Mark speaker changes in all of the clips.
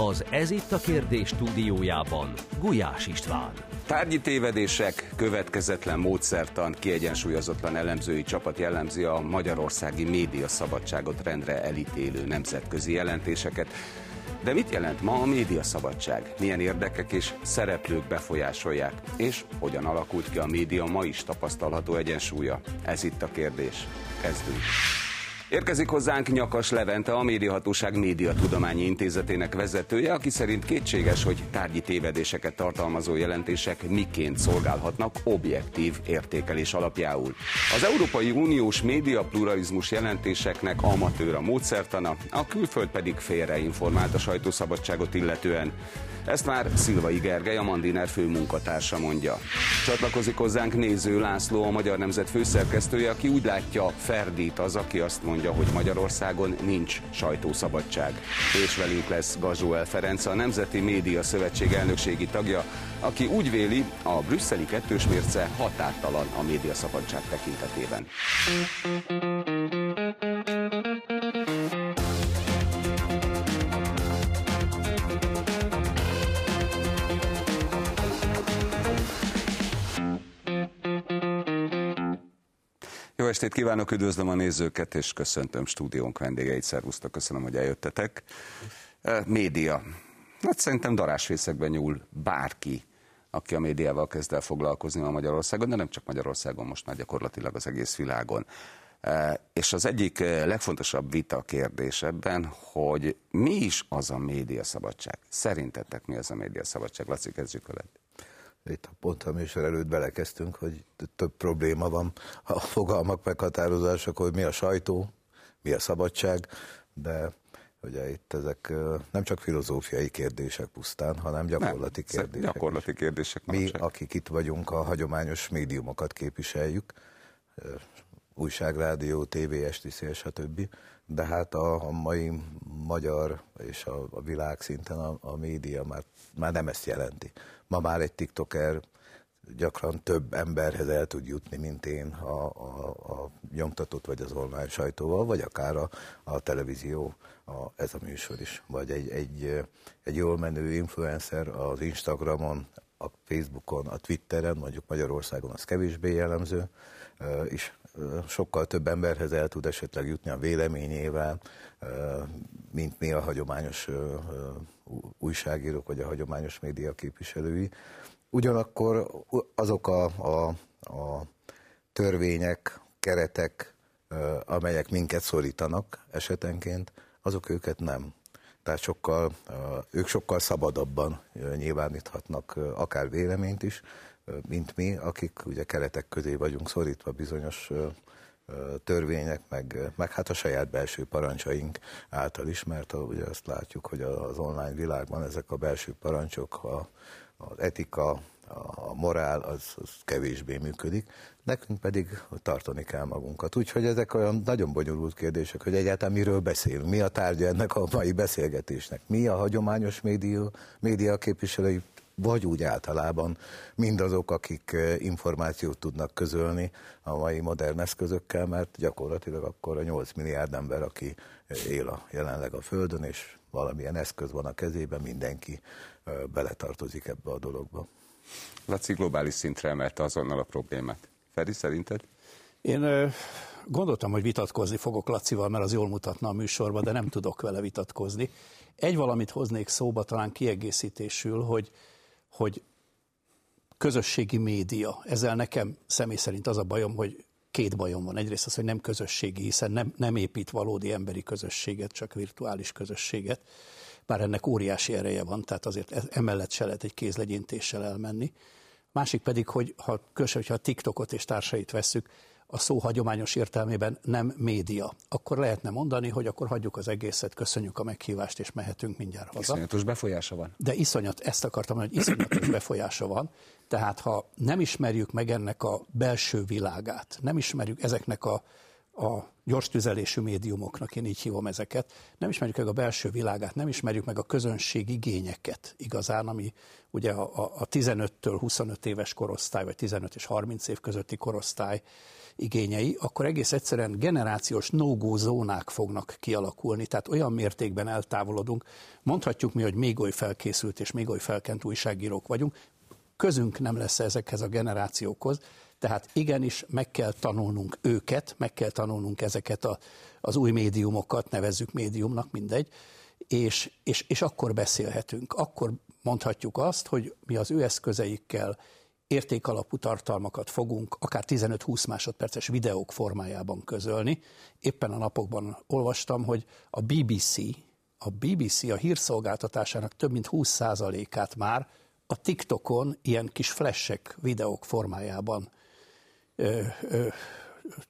Speaker 1: Az Ez itt a kérdés stúdiójában Gulyás István.
Speaker 2: Tárgyi tévedések, következetlen módszertan, kiegyensúlyozatlan elemzői csapat jellemzi a magyarországi média szabadságot rendre elítélő nemzetközi jelentéseket. De mit jelent ma a média szabadság? Milyen érdekek és szereplők befolyásolják? És hogyan alakult ki a média ma is tapasztalható egyensúlya? Ez itt a kérdés. Kezdünk. Érkezik hozzánk Nyakas Levente, a Médiahatóság Médiatudományi Intézetének vezetője, aki szerint kétséges, hogy tárgyi tévedéseket tartalmazó jelentések miként szolgálhatnak objektív értékelés alapjául. Az Európai Uniós média pluralizmus jelentéseknek amatőr a módszertana, a külföld pedig félreinformált a sajtószabadságot illetően. Ezt már Szilvai Gergely, a Mandiner főmunkatársa mondja. Csatlakozik hozzánk Néző László, a Magyar Nemzet főszerkesztője, aki úgy látja, ferdít az, aki azt mondja, hogy Magyarországon nincs sajtószabadság. És velünk lesz Gazsóel Ferenc, a Nemzeti Média Szövetség elnökségi tagja, aki úgy véli, a brüsszeli kettős mérce határtalan a médiaszabadság tekintetében. Jó estét kívánok, üdvözlöm a nézőket, és köszöntöm stúdiónk vendégeit. Szervusztok, köszönöm, hogy eljöttetek. Média. Hát szerintem darásfészekben nyúl bárki, aki a médiával kezd el foglalkozni a Magyarországon, de nem csak Magyarországon, most már gyakorlatilag az egész világon. És az egyik legfontosabb vita kérdés ebben, hogy mi is az a médiaszabadság? Szerintetek mi az a médiaszabadság? Laci, kezdjük veled
Speaker 3: itt pont a műsor előtt belekezdtünk, hogy több probléma van a fogalmak meghatározása, hogy mi a sajtó, mi a szabadság, de ugye itt ezek nem csak filozófiai kérdések pusztán, hanem gyakorlati nem, kérdések.
Speaker 2: Gyakorlati kérdések.
Speaker 3: Mi, akik itt vagyunk, a hagyományos médiumokat képviseljük, újság, rádió, tévé, esti szél, stb. De hát a, a mai magyar és a, a világ szinten a, a média már, már nem ezt jelenti. Ma már egy TikToker gyakran több emberhez el tud jutni, mint én a, a, a nyomtatott vagy az online sajtóval, vagy akár a, a televízió, a, ez a műsor is. Vagy egy, egy, egy jól menő influencer az Instagramon, a Facebookon, a Twitteren, mondjuk Magyarországon az kevésbé jellemző, és sokkal több emberhez el tud esetleg jutni a véleményével, mint mi a hagyományos újságírók, vagy a hagyományos média képviselői. Ugyanakkor azok a, a, a törvények, keretek, amelyek minket szorítanak esetenként, azok őket nem. Tehát sokkal, ők sokkal szabadabban nyilváníthatnak akár véleményt is, mint mi, akik ugye keretek közé vagyunk szorítva bizonyos törvények, meg, meg hát a saját belső parancsaink által is, mert ugye azt látjuk, hogy az online világban ezek a belső parancsok, a, az etika, a morál az, az kevésbé működik, nekünk pedig tartani kell magunkat. Úgyhogy ezek olyan nagyon bonyolult kérdések, hogy egyáltalán miről beszélünk, mi a tárgya ennek a mai beszélgetésnek, mi a hagyományos média, média képviselői vagy úgy általában mindazok, akik eh, információt tudnak közölni a mai modern eszközökkel, mert gyakorlatilag akkor a 8 milliárd ember, aki eh, él a, jelenleg a Földön, és valamilyen eszköz van a kezében, mindenki eh, beletartozik ebbe a dologba.
Speaker 2: Laci globális szintre emelte azonnal a problémát. Feri, szerinted?
Speaker 4: Én gondoltam, hogy vitatkozni fogok Lacival, mert az jól mutatna a műsorba, de nem tudok vele vitatkozni. Egy valamit hoznék szóba, talán kiegészítésül, hogy hogy közösségi média. Ezzel nekem személy szerint az a bajom, hogy két bajom van. Egyrészt az, hogy nem közösségi, hiszen nem, nem épít valódi emberi közösséget, csak virtuális közösséget. Bár ennek óriási ereje van, tehát azért e- emellett se lehet egy kézlegyintéssel elmenni. Másik pedig, hogy ha, hogyha a TikTokot és társait vesszük, a szó hagyományos értelmében nem média, akkor lehetne mondani, hogy akkor hagyjuk az egészet, köszönjük a meghívást, és mehetünk mindjárt haza.
Speaker 2: Iszonyatos befolyása van.
Speaker 4: De iszonyat, ezt akartam mondani, hogy iszonyatos befolyása van. Tehát ha nem ismerjük meg ennek a belső világát, nem ismerjük ezeknek a, a gyors tüzelésű médiumoknak, én így hívom ezeket, nem ismerjük meg a belső világát, nem ismerjük meg a közönség igényeket igazán, ami ugye a, a 15-től 25 éves korosztály, vagy 15 és 30 év közötti korosztály igényei, akkor egész egyszerűen generációs no zónák fognak kialakulni, tehát olyan mértékben eltávolodunk. Mondhatjuk mi, hogy még oly felkészült és még oly felkent újságírók vagyunk, közünk nem lesz ezekhez a generációkhoz, tehát igenis meg kell tanulnunk őket, meg kell tanulnunk ezeket a, az új médiumokat, nevezzük médiumnak, mindegy, és, és, és akkor beszélhetünk. Akkor mondhatjuk azt, hogy mi az ő eszközeikkel értékalapú tartalmakat fogunk akár 15-20 másodperces videók formájában közölni. Éppen a napokban olvastam, hogy a BBC, a BBC a hírszolgáltatásának több mint 20%-át már a TikTokon ilyen kis flashek videók formájában ö, ö,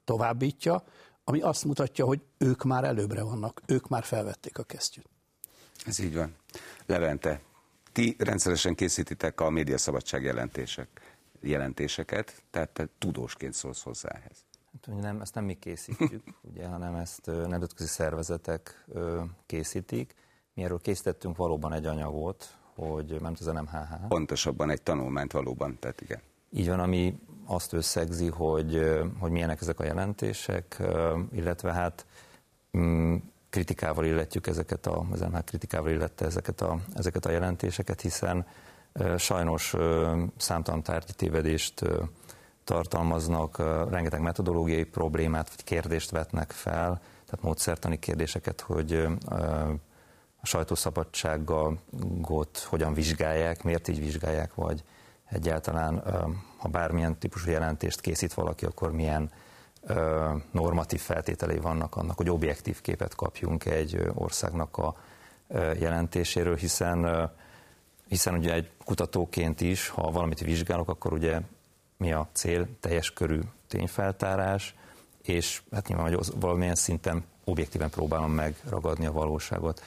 Speaker 4: továbbítja, ami azt mutatja, hogy ők már előbbre vannak, ők már felvették a kesztyűt.
Speaker 2: Ez így van. Levente, ti rendszeresen készítitek a médiaszabadság jelentések, jelentéseket, tehát te tudósként szólsz hozzá ehhez.
Speaker 5: Hát, nem, ezt nem mi készítjük, ugye, hanem ezt nemzetközi szervezetek készítik. Mi erről készítettünk valóban egy anyagot, hogy nem az NMHH.
Speaker 2: Pontosabban egy tanulmányt valóban, tehát igen.
Speaker 5: Így van, ami azt összegzi, hogy, hogy milyenek ezek a jelentések, illetve hát mm, kritikával illetjük ezeket a, az NMHH kritikával illette ezeket a, ezeket a jelentéseket, hiszen sajnos számtalan tárgyi tévedést tartalmaznak, rengeteg metodológiai problémát vagy kérdést vetnek fel, tehát módszertani kérdéseket, hogy a sajtószabadságot hogyan vizsgálják, miért így vizsgálják, vagy egyáltalán, ha bármilyen típusú jelentést készít valaki, akkor milyen normatív feltételei vannak annak, hogy objektív képet kapjunk egy országnak a jelentéséről, hiszen, hiszen ugye egy kutatóként is, ha valamit vizsgálok, akkor ugye mi a cél, teljes körű tényfeltárás, és hát nyilván hogy valamilyen szinten objektíven próbálom megragadni a valóságot.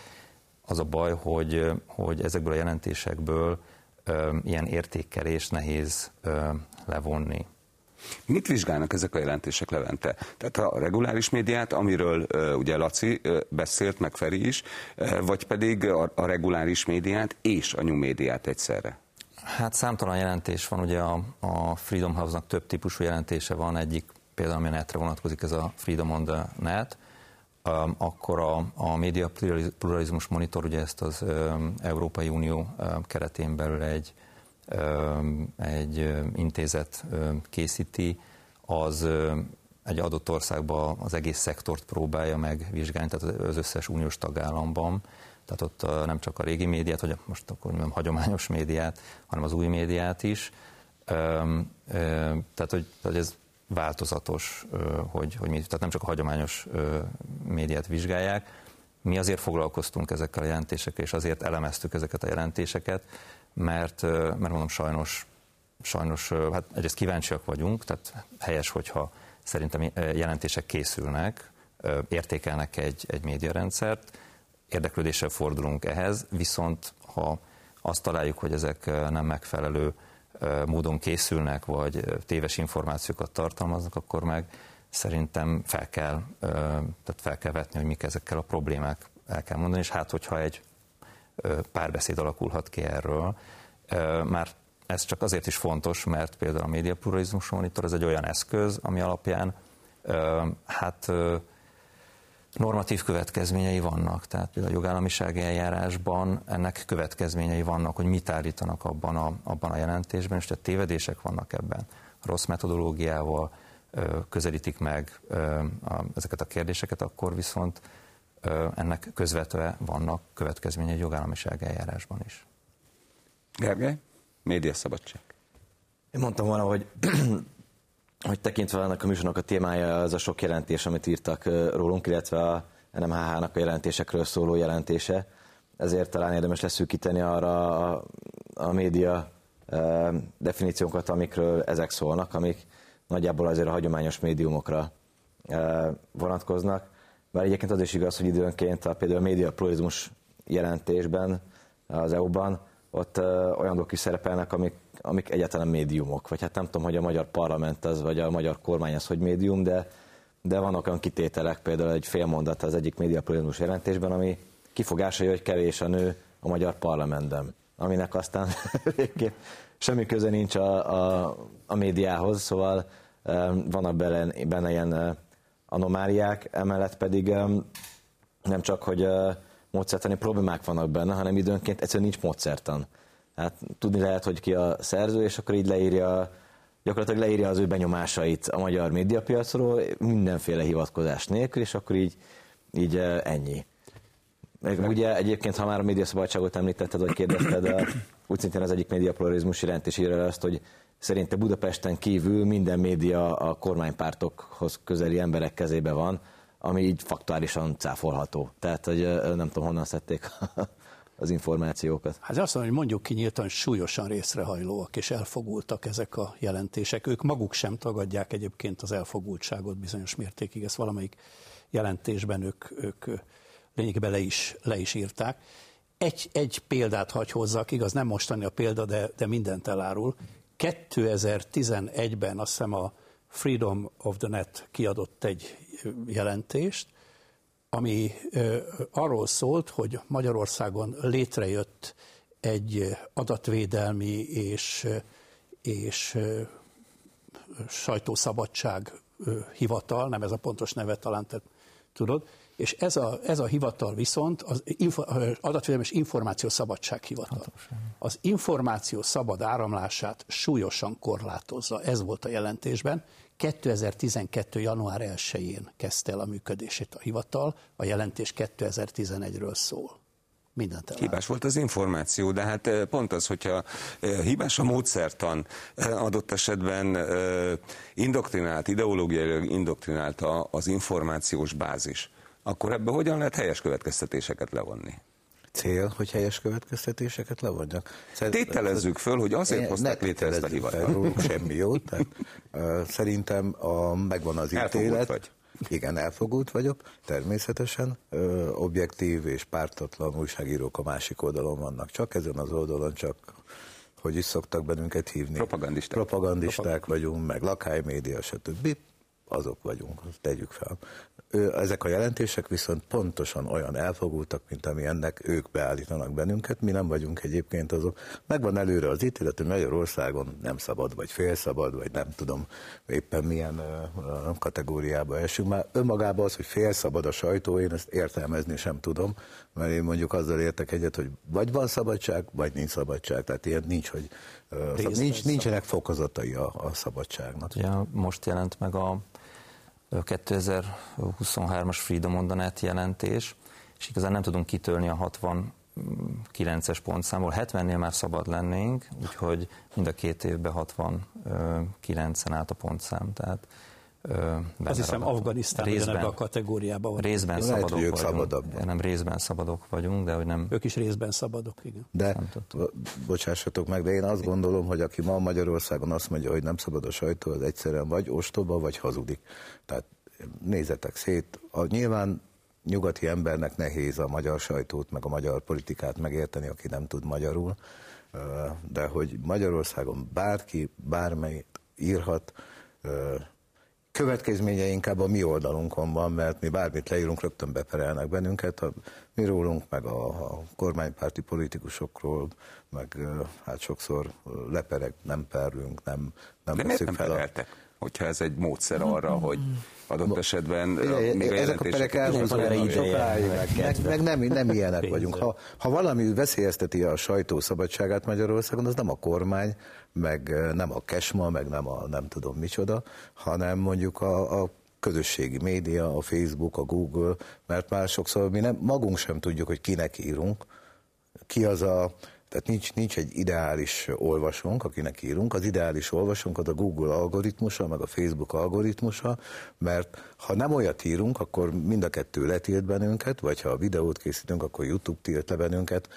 Speaker 5: Az a baj, hogy, hogy ezekből a jelentésekből ö, ilyen értékelés nehéz ö, levonni.
Speaker 2: Mit vizsgálnak ezek a jelentések Levente? Tehát a reguláris médiát, amiről ugye Laci beszélt, meg Feri is, vagy pedig a, reguláris médiát és a médiát egyszerre?
Speaker 5: Hát számtalan jelentés van, ugye a, Freedom House-nak több típusú jelentése van, egyik például, ami a netre vonatkozik, ez a Freedom on the Net, akkor a, a média pluralizmus monitor, ugye ezt az Európai Unió um, keretén belül egy, egy intézet készíti, az egy adott országban az egész szektort próbálja megvizsgálni, tehát az összes uniós tagállamban, tehát ott nem csak a régi médiát, vagy most akkor nem hagyományos médiát, hanem az új médiát is. Tehát, hogy, hogy ez változatos, hogy, hogy mi, tehát nem csak a hagyományos médiát vizsgálják. Mi azért foglalkoztunk ezekkel a jelentésekkel, és azért elemeztük ezeket a jelentéseket, mert, mert mondom, sajnos, sajnos hát egyrészt kíváncsiak vagyunk, tehát helyes, hogyha szerintem jelentések készülnek, értékelnek egy, egy médiarendszert, érdeklődéssel fordulunk ehhez, viszont ha azt találjuk, hogy ezek nem megfelelő módon készülnek, vagy téves információkat tartalmaznak, akkor meg szerintem fel kell, tehát fel kell vetni, hogy mik ezekkel a problémák, el kell mondani, és hát hogyha egy párbeszéd alakulhat ki erről, már ez csak azért is fontos, mert például a média pluralizmus monitor ez egy olyan eszköz, ami alapján hát normatív következményei vannak, tehát például a jogállamisági eljárásban ennek következményei vannak, hogy mit állítanak abban a, abban a jelentésben, és tehát tévedések vannak ebben. Rossz metodológiával közelítik meg ezeket a kérdéseket, akkor viszont ennek közvetve vannak következményei jogállamisági eljárásban is.
Speaker 2: Gergely, médiaszabadság.
Speaker 6: Én mondtam volna, hogy hogy tekintve ennek a műsornak a témája az a sok jelentés, amit írtak rólunk, illetve a NMHH-nak a jelentésekről szóló jelentése, ezért talán érdemes leszűkíteni arra a, a média e, definíciókat, amikről ezek szólnak, amik nagyjából azért a hagyományos médiumokra e, vonatkoznak. Bár egyébként az is igaz, hogy időnként a, például a média pluralizmus jelentésben az EU-ban ott e, olyan dolgok is szerepelnek, amik amik egyáltalán médiumok, vagy hát nem tudom, hogy a magyar parlament az, vagy a magyar kormány az, hogy médium, de de vannak olyan kitételek, például egy fél mondat az egyik médiapluralizmus jelentésben, ami kifogásolja, hogy kevés a nő a magyar parlamentben, aminek aztán végképp semmi köze nincs a, a, a médiához, szóval vannak benne, benne ilyen anomáliák, emellett pedig nem csak, hogy módszertani problémák vannak benne, hanem időnként egyszerűen nincs módszertan. Hát tudni lehet, hogy ki a szerző, és akkor így leírja, gyakorlatilag leírja az ő benyomásait a magyar médiapiacról, mindenféle hivatkozás nélkül, és akkor így, így ennyi. Meg ugye egyébként, ha már a médiaszabadságot említetted, vagy kérdezted, úgy szintén az egyik médiapluralizmus jelentés írja azt, hogy szerinte Budapesten kívül minden média a kormánypártokhoz közeli emberek kezébe van, ami így faktuálisan cáfolható. Tehát, hogy nem tudom, honnan szedték az információkat.
Speaker 4: Hát azt mondom, hogy mondjuk ki nyíltan súlyosan részrehajlóak és elfogultak ezek a jelentések. Ők maguk sem tagadják egyébként az elfogultságot bizonyos mértékig. Ezt valamelyik jelentésben ők, ők lényegében le is, le is írták. Egy, egy példát hagy hozzak, igaz, nem mostani a példa, de, de mindent elárul. 2011-ben azt hiszem a Freedom of the Net kiadott egy jelentést, ami arról szólt, hogy Magyarországon létrejött egy adatvédelmi és, és sajtószabadság hivatal, nem ez a pontos neve talán te tudod, és ez a, ez a hivatal viszont az info, adatvédelmi és információszabadság hivatal. Az információ szabad áramlását súlyosan korlátozza, ez volt a jelentésben, 2012. január 1-én kezdte el a működését a hivatal, a jelentés 2011-ről szól. Mindent
Speaker 2: elár. Hibás volt az információ, de hát eh, pont az, hogyha eh, hibás a módszertan, eh, adott esetben indoktrinált, ideológiailag indoktrinált az információs bázis, akkor ebből hogyan lehet helyes következtetéseket levonni?
Speaker 3: cél, hogy helyes következtetéseket levonjak.
Speaker 2: Tételezzük föl, hogy azért hozták létre ezt a hivatalt.
Speaker 3: Semmi jó. Tehát, uh, szerintem a, megvan az ítélet. Vagy. Igen, elfogult vagyok, természetesen. Ö, objektív és pártatlan újságírók a másik oldalon vannak. Csak ezen az oldalon csak hogy is szoktak bennünket hívni.
Speaker 2: Propagandisták.
Speaker 3: Propagandisták Propagandisták vagyunk, meg lakhálymédia, stb. Azok vagyunk, tegyük fel. Ezek a jelentések viszont pontosan olyan elfogultak, mint ami ennek ők beállítanak bennünket. Mi nem vagyunk egyébként azok. Megvan előre az ítélet, hogy Magyarországon nem szabad, vagy félszabad, vagy nem tudom éppen milyen kategóriába esünk. Már önmagában az, hogy félszabad a sajtó, én ezt értelmezni sem tudom, mert én mondjuk azzal értek egyet, hogy vagy van szabadság, vagy nincs szabadság. Tehát ilyen nincs, hogy nincs, nincsenek fokozatai a, a szabadságnak.
Speaker 5: Ja, most jelent meg a 2023-as Freedom on the Net jelentés, és igazán nem tudunk kitölni a 69-es pontszámból. 70-nél már szabad lennénk, úgyhogy mind a két évben 69-en állt a pontszám. Tehát
Speaker 4: azt hiszem Afganisztán részben, ebbe a kategóriában van.
Speaker 5: Részben Lehet, szabadok vagyunk. Szabadabb. Nem részben szabadok vagyunk, de hogy nem...
Speaker 4: Ők is részben szabadok, igen.
Speaker 3: De, bocsássatok meg, de én azt gondolom, hogy aki ma Magyarországon azt mondja, hogy nem szabad a sajtó, az egyszerűen vagy ostoba, vagy hazudik. Tehát nézzetek szét. A, nyilván nyugati embernek nehéz a magyar sajtót, meg a magyar politikát megérteni, aki nem tud magyarul, de hogy Magyarországon bárki, bármely írhat, következménye inkább a mi oldalunkon van, mert mi bármit leírunk, rögtön beperelnek bennünket, a, mi rólunk, meg a, a kormánypárti politikusokról, meg hát sokszor leperek, nem perlünk, nem, nem
Speaker 2: De miért nem fel pereltek, a... hogyha ez egy módszer arra, hogy adott esetben Ugye, még
Speaker 3: ezek a perek elhúzódnak sokáig, meg, meg, meg nem, nem ilyenek vagyunk. Ha, ha valami veszélyezteti a sajtó szabadságát Magyarországon, az nem a kormány, meg nem a Kesma, meg nem a nem tudom micsoda, hanem mondjuk a, a közösségi média, a Facebook, a Google, mert már sokszor mi nem, magunk sem tudjuk, hogy kinek írunk, ki az a, tehát nincs, nincs egy ideális olvasónk, akinek írunk. Az ideális olvasónk az a Google algoritmusa, meg a Facebook algoritmusa, mert ha nem olyat írunk, akkor mind a kettő letilt bennünket, vagy ha a videót készítünk, akkor YouTube tilt le bennünket.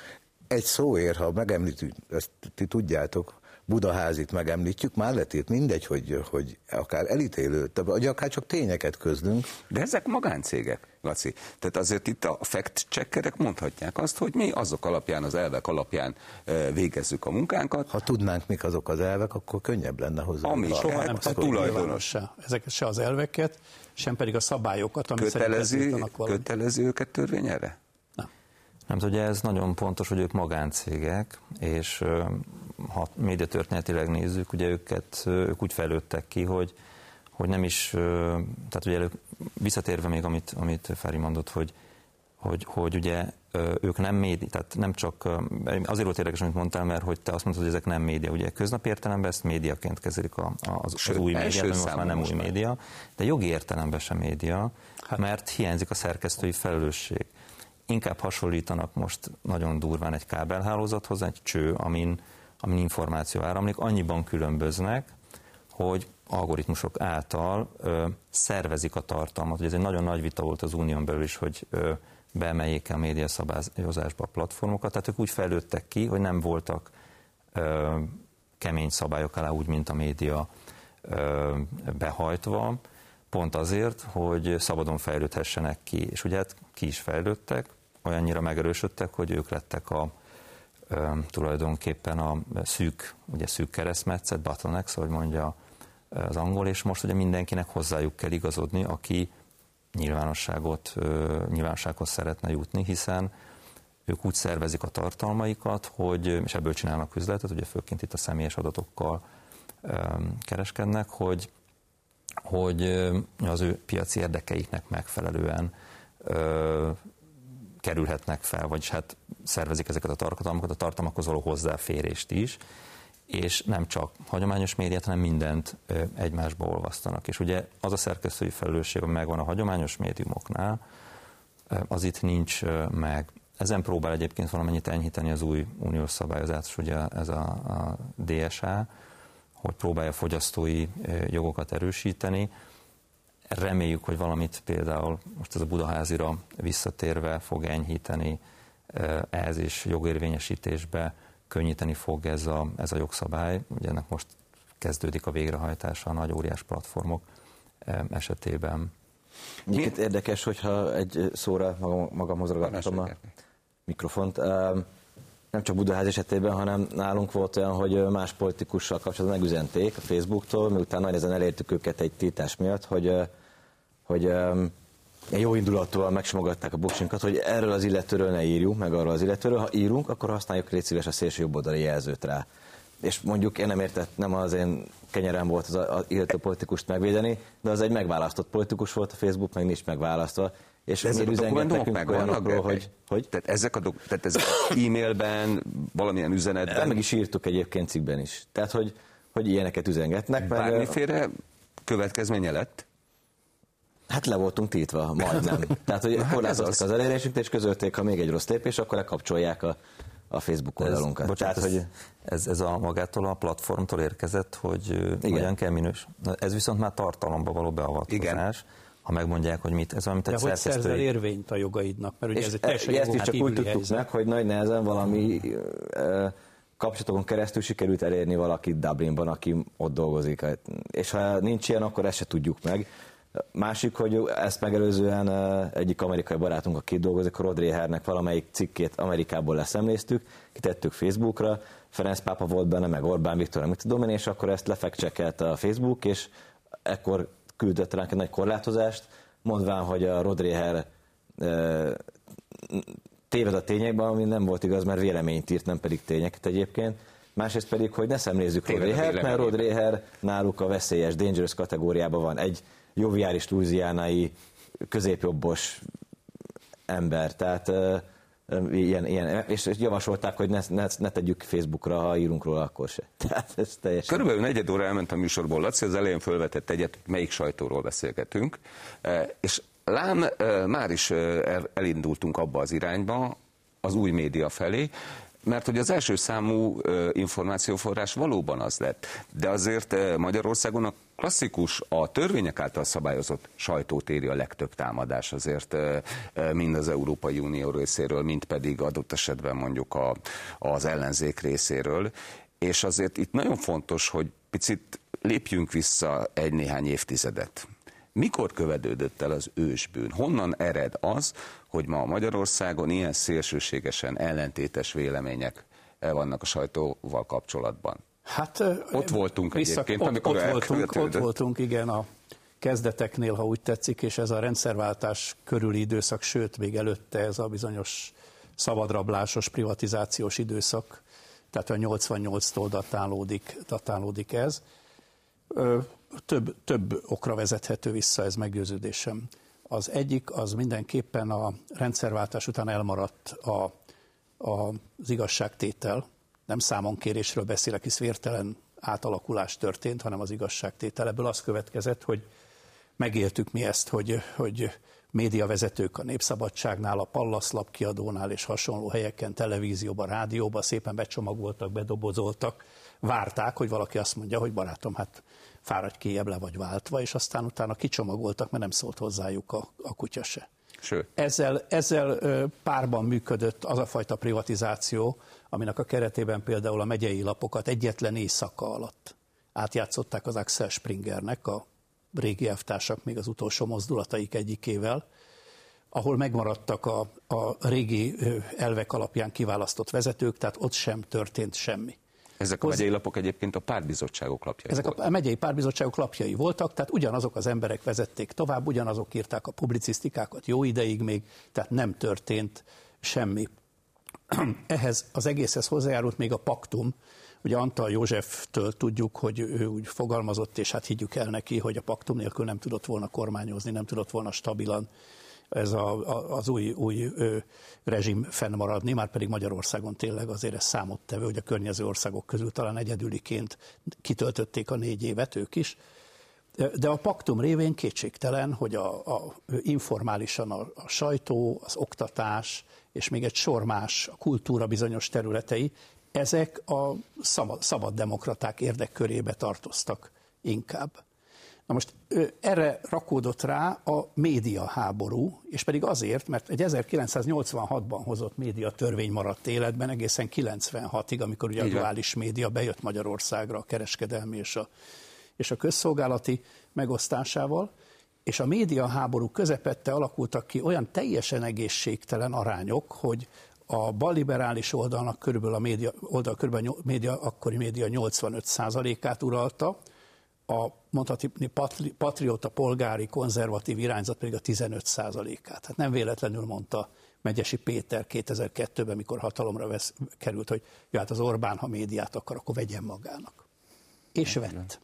Speaker 3: Egy szóért, ha megemlítjük, ezt ti tudjátok, Budaházit megemlítjük, már letét mindegy, hogy, hogy akár elítélő, vagy akár csak tényeket közlünk.
Speaker 2: De ezek magáncégek. Laci. Tehát azért itt a fact-checkerek mondhatják azt, hogy mi azok alapján, az elvek alapján végezzük a munkánkat.
Speaker 3: Ha tudnánk, mik azok az elvek, akkor könnyebb lenne hozzá.
Speaker 2: Ami
Speaker 4: Soha nem
Speaker 2: a tulajdonos.
Speaker 4: se. Ezeket se az elveket, sem pedig a szabályokat, ami
Speaker 2: Kötelezi,
Speaker 4: szerint
Speaker 2: kötelezi őket törvény erre?
Speaker 5: Nem ugye ez nagyon pontos, hogy ők magáncégek, és ha médiatörténetileg nézzük, ugye őket, ők úgy fejlődtek ki, hogy, hogy nem is, tehát ugye előbb, visszatérve még, amit, amit Fári mondott, hogy, hogy, hogy ugye ők nem média, tehát nem csak, azért volt érdekes, amit mondtál, mert hogy te azt mondtad, hogy ezek nem média, ugye köznapi értelemben ezt médiaként kezelik a, az, az
Speaker 2: Sőt,
Speaker 5: új
Speaker 2: első
Speaker 5: média, most már nem
Speaker 2: most
Speaker 5: új
Speaker 2: már.
Speaker 5: média, de jogi értelemben sem média, mert hiányzik a szerkesztői felelősség. Inkább hasonlítanak most nagyon durván egy kábelhálózathoz, egy cső, amin, amin információ áramlik, annyiban különböznek, hogy algoritmusok által ö, szervezik a tartalmat. Ugye ez egy nagyon nagy vita volt az unión belül is, hogy ö, beemeljék a média szabályozásba a platformokat. Tehát ők úgy fejlődtek ki, hogy nem voltak ö, kemény szabályok alá, úgy, mint a média ö, behajtva, pont azért, hogy szabadon fejlődhessenek ki. És ugye hát ki is fejlődtek, olyannyira megerősödtek, hogy ők lettek a ö, tulajdonképpen a szűk, ugye szűk keresztmetszet, bottlenecks, ahogy mondja az angol, és most ugye mindenkinek hozzájuk kell igazodni, aki nyilvánosságot, nyilvánossághoz szeretne jutni, hiszen ők úgy szervezik a tartalmaikat, hogy, és ebből csinálnak üzletet, ugye főként itt a személyes adatokkal kereskednek, hogy, hogy az ő piaci érdekeiknek megfelelően kerülhetnek fel, vagyis hát szervezik ezeket a tartalmakat, a tartalmakhoz való hozzáférést is, és nem csak hagyományos médiát, hanem mindent egymásba olvasztanak. És ugye az a szerkesztői felelősség, ami megvan a hagyományos médiumoknál, az itt nincs meg. Ezen próbál egyébként valamennyit enyhíteni az új uniós szabályozás, ugye ez a, a DSA, hogy próbálja fogyasztói jogokat erősíteni. Reméljük, hogy valamit például most ez a Budaházira visszatérve fog enyhíteni ehhez is jogérvényesítésbe, könnyíteni fog ez a, ez a jogszabály. Ugye ennek most kezdődik a végrehajtása a nagy óriás platformok esetében.
Speaker 6: Egyébként érdekes, hogyha egy szóra magam, magamhoz ragadtam a mikrofont. Nem csak Budaház esetében, hanem nálunk volt olyan, hogy más politikussal kapcsolatban megüzenték a Facebooktól, miután nagy ezen elértük őket egy tiltás miatt, hogy, hogy jó indulatúan megsimogatták a buksinkat, hogy erről az illetőről ne írjunk, meg arról az illetőről. Ha írunk, akkor használjuk légy szíves a szélső jobboldali jelzőt rá. És mondjuk én nem értett, nem az én kenyerem volt az, az illető politikust megvédeni, de az egy megválasztott politikus volt a Facebook, meg nincs megválasztva. És
Speaker 2: De ezek a dokumentumok megvannak,
Speaker 6: olyanokról, hogy, hogy
Speaker 2: Tehát ezek a dok- tehát ezek e-mailben, valamilyen üzenetben,
Speaker 6: meg is írtuk egyébként cikkben is. Tehát, hogy, hogy ilyeneket üzengetnek. Meg,
Speaker 2: bármiféle következménye lett?
Speaker 6: Hát le voltunk tiltva, majdnem. Tehát, hogy
Speaker 2: hát ez
Speaker 6: korlátoztak
Speaker 2: az.
Speaker 6: az elérésünket, és közölték, ha még egy rossz lépés, akkor lekapcsolják a, a Facebook oldalunkat.
Speaker 5: bocsánat,
Speaker 6: Tehát,
Speaker 5: ez,
Speaker 6: hogy
Speaker 5: ez, ez a magától a platformtól érkezett, hogy Igen. hogyan kell minős. Na, Ez viszont már tartalomba való beavatkozás. Igen. Ha megmondják, hogy mit, ez olyan, mint
Speaker 4: De
Speaker 5: egy
Speaker 4: hogy szerzel érvényt a jogaidnak? Mert ugye
Speaker 6: és
Speaker 4: ez egy
Speaker 6: e-
Speaker 4: teljesen
Speaker 6: ezt
Speaker 4: jogon
Speaker 6: is csak úgy tudtuk
Speaker 4: helyzet.
Speaker 6: meg, hogy nagy nehezen valami kapcsolatokon keresztül sikerült elérni valakit Dublinban, aki ott dolgozik. És ha nincs ilyen, akkor ezt se tudjuk meg. Másik, hogy ezt megelőzően egyik amerikai barátunk, aki dolgozik, a Rodri Hernek valamelyik cikkét Amerikából leszemléztük, kitettük Facebookra, Ferenc pápa volt benne, meg Orbán Viktor, mit tudom én, és akkor ezt lefekcsekelte a Facebook, és ekkor küldött ránk egy nagy korlátozást, mondván, hogy a Rodri Her ö, téved a tényekben, ami nem volt igaz, mert véleményt írt, nem pedig tényeket egyébként. Másrészt pedig, hogy ne szemlézzük Rod mert. Rod náluk a veszélyes, dangerous kategóriában van. Egy joviális, louisianai, középjobbos ember. Tehát ilyen, ilyen, és javasolták, hogy ne, ne, ne tegyük Facebookra, ha írunk róla, akkor se. Tehát ez teljesen...
Speaker 2: Körülbelül negyed óra elment a műsorból, Laci, az elején fölvetett egyet, melyik sajtóról beszélgetünk, és lám már is el- elindultunk abba az irányba, az új média felé, mert hogy az első számú információforrás valóban az lett. De azért Magyarországon a klasszikus, a törvények által szabályozott sajtót éri a legtöbb támadás azért mind az Európai Unió részéről, mind pedig adott esetben mondjuk a, az ellenzék részéről. És azért itt nagyon fontos, hogy picit lépjünk vissza egy néhány évtizedet. Mikor követődött el az ősbűn? Honnan ered az, hogy ma Magyarországon ilyen szélsőségesen ellentétes vélemények vannak a sajtóval kapcsolatban?
Speaker 4: Hát,
Speaker 2: ott voltunk vissza, egyébként,
Speaker 4: ott,
Speaker 2: amikor
Speaker 4: ott voltunk, ott voltunk, igen, a kezdeteknél, ha úgy tetszik, és ez a rendszerváltás körüli időszak, sőt, még előtte ez a bizonyos szabadrablásos, privatizációs időszak, tehát a 88-tól datálódik, datálódik ez. Több, több okra vezethető vissza ez meggyőződésem. Az egyik az mindenképpen a rendszerváltás után elmaradt a, a, az igazságtétel. Nem számonkérésről beszélek, hisz vértelen átalakulás történt, hanem az igazságtétel. Ebből az következett, hogy megéltük mi ezt, hogy, hogy médiavezetők a Népszabadságnál, a Pallas kiadónál és hasonló helyeken, televízióban, rádióban szépen becsomagoltak, bedobozoltak, várták, hogy valaki azt mondja, hogy barátom, hát fáradj kiebb le vagy váltva, és aztán utána kicsomagoltak, mert nem szólt hozzájuk a, a kutya se.
Speaker 2: Sőt.
Speaker 4: Ezzel, ezzel párban működött az a fajta privatizáció, aminek a keretében például a megyei lapokat egyetlen éjszaka alatt átjátszották az Axel Springernek, a régi elvtársak még az utolsó mozdulataik egyikével, ahol megmaradtak a, a régi elvek alapján kiválasztott vezetők, tehát ott sem történt semmi.
Speaker 2: Ezek a megyei lapok egyébként a pártbizottságok lapjai
Speaker 4: Ezek voltak. a megyei pártbizottságok lapjai voltak, tehát ugyanazok az emberek vezették tovább, ugyanazok írták a publicisztikákat jó ideig még, tehát nem történt semmi. Ehhez az egészhez hozzájárult még a paktum, Ugye Antal Józseftől tudjuk, hogy ő úgy fogalmazott, és hát higgyük el neki, hogy a paktum nélkül nem tudott volna kormányozni, nem tudott volna stabilan ez a, a, az új, új ö, rezsim fennmaradni, már pedig Magyarországon tényleg azért ez számottevő, hogy a környező országok közül talán egyedüliként kitöltötték a négy évet ők is. De a paktum révén kétségtelen, hogy a, a informálisan a, a sajtó, az oktatás, és még egy sor más a kultúra bizonyos területei ezek a szabad, szabad demokraták érdekkörébe tartoztak inkább. Na most erre rakódott rá a média háború, és pedig azért, mert egy 1986-ban hozott média törvény maradt életben egészen 96-ig, amikor ugye a duális média bejött Magyarországra a kereskedelmi és a, és a közszolgálati megosztásával, és a média háború közepette alakultak ki olyan teljesen egészségtelen arányok, hogy a balliberális oldalnak körülbelül a média, oldal körülbelül a média, akkori média 85%-át uralta, a mondhatni patri, patrióta, polgári, konzervatív irányzat pedig a 15%-át. Tehát nem véletlenül mondta Megyesi Péter 2002-ben, mikor hatalomra vesz, került, hogy ja, hát az Orbán, ha médiát akar, akkor vegyen magának. És vett.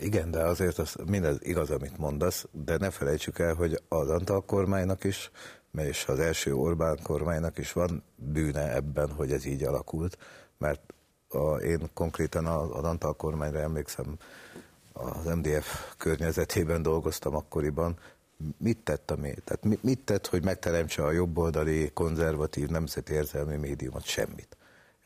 Speaker 3: Igen, de azért az mindez igaz, amit mondasz, de ne felejtsük el, hogy az Antal kormánynak is és az első Orbán kormánynak is van bűne ebben, hogy ez így alakult, mert a, én konkrétan az Antal kormányra emlékszem, az MDF környezetében dolgoztam akkoriban, mit tett a média? Tehát mit tett, hogy megteremtse a jobboldali, konzervatív, nemzeti érzelmi médiumot? Semmit.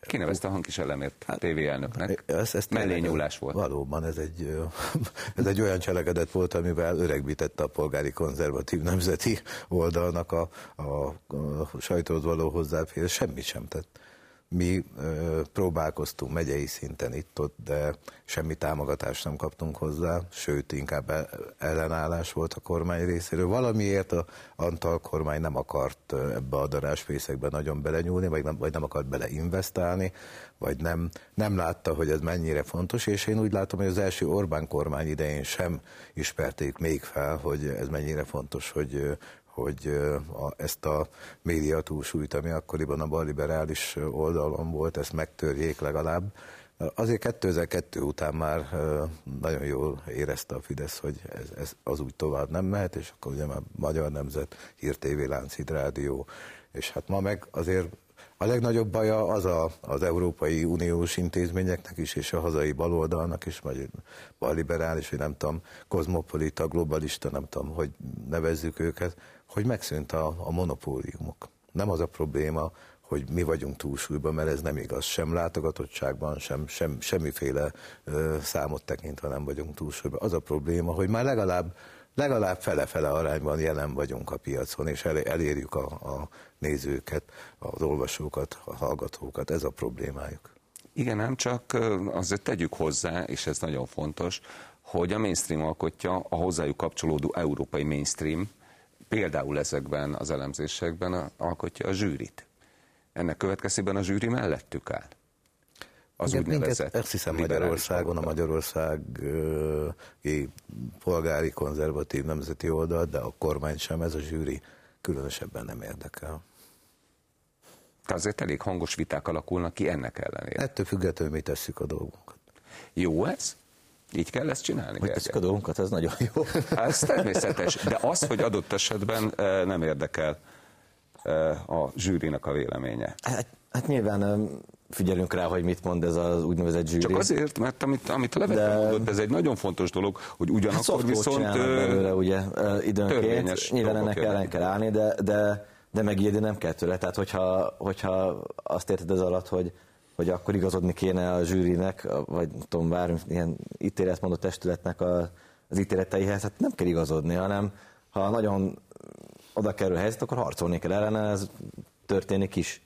Speaker 2: Kinevezte a hangkis elemért hát, TV elnöknek. Ez, ez Mellényúlás volt.
Speaker 3: Valóban, ez egy, ez egy olyan cselekedet volt, amivel öregbítette a polgári konzervatív nemzeti oldalnak a, a, a sajtóhoz való hozzáférés. Semmit sem tett. Mi ö, próbálkoztunk megyei szinten itt-ott, de semmi támogatást nem kaptunk hozzá, sőt, inkább e, ellenállás volt a kormány részéről. Valamiért a Antal kormány nem akart ebbe a darásfészekbe nagyon belenyúlni, vagy nem, vagy nem akart beleinvestálni, vagy nem, nem látta, hogy ez mennyire fontos, és én úgy látom, hogy az első Orbán kormány idején sem ismerték még fel, hogy ez mennyire fontos, hogy hogy a, ezt a média túlsúlyt, ami akkoriban a balliberális oldalon volt, ezt megtörjék legalább. Azért 2002 után már nagyon jól érezte a Fidesz, hogy ez, ez az úgy tovább nem mehet, és akkor ugye már Magyar Nemzet, Hír TV, Lánchíd Rádió, és hát ma meg azért a legnagyobb baja az a, az Európai Uniós intézményeknek is, és a hazai baloldalnak is, vagy balliberális, vagy nem tudom, kozmopolita, globalista, nem tudom, hogy nevezzük őket, hogy megszűnt a, a monopóliumok. Nem az a probléma, hogy mi vagyunk túlsúlyban, mert ez nem igaz. Sem látogatottságban, sem, sem semmiféle ö, számot tekintve nem vagyunk túlsúlyban. Az a probléma, hogy már legalább legalább fele-fele arányban jelen vagyunk a piacon, és elérjük a, a nézőket, az olvasókat, a hallgatókat. Ez a problémájuk.
Speaker 2: Igen, nem csak azért tegyük hozzá, és ez nagyon fontos, hogy a mainstream alkotja a hozzájuk kapcsolódó európai mainstream, például ezekben az elemzésekben alkotja a zsűrit. Ennek következtében a zsűri mellettük áll.
Speaker 3: Az Igen, úgynevezett Ezt hiszem Magyarországon, a Magyarországi polgári konzervatív nemzeti oldal, de a kormány sem, ez a zsűri különösebben nem érdekel.
Speaker 2: Tehát azért elég hangos viták alakulnak ki ennek ellenére.
Speaker 3: Ettől függetlenül mi tesszük a dolgunkat.
Speaker 2: Jó ez? Így kell ezt csinálni?
Speaker 6: Hogy a dolgunkat, ez nagyon jó.
Speaker 2: Hát ez természetes, de az, hogy adott esetben eh, nem érdekel eh, a zsűrinak a véleménye.
Speaker 6: Hát, hát nyilván figyelünk rá, hogy mit mond ez az úgynevezett zsűri.
Speaker 2: Csak azért, mert amit, amit a Levente De... mondott, ez egy nagyon fontos dolog, hogy ugyanakkor hát viszont...
Speaker 6: belőle, ugye, időnként. Nyilván ennek ellen kell állni, de, de, de megírni nem kell tőle. Tehát, hogyha, hogyha azt érted ez alatt, hogy, hogy akkor igazodni kéne a zsűrinek, vagy tudom, bármi ilyen ítéletmondó testületnek a, az ítéleteihez, hát nem kell igazodni, hanem ha nagyon oda kerül helyzet, akkor harcolni kell ellene, ez történik is.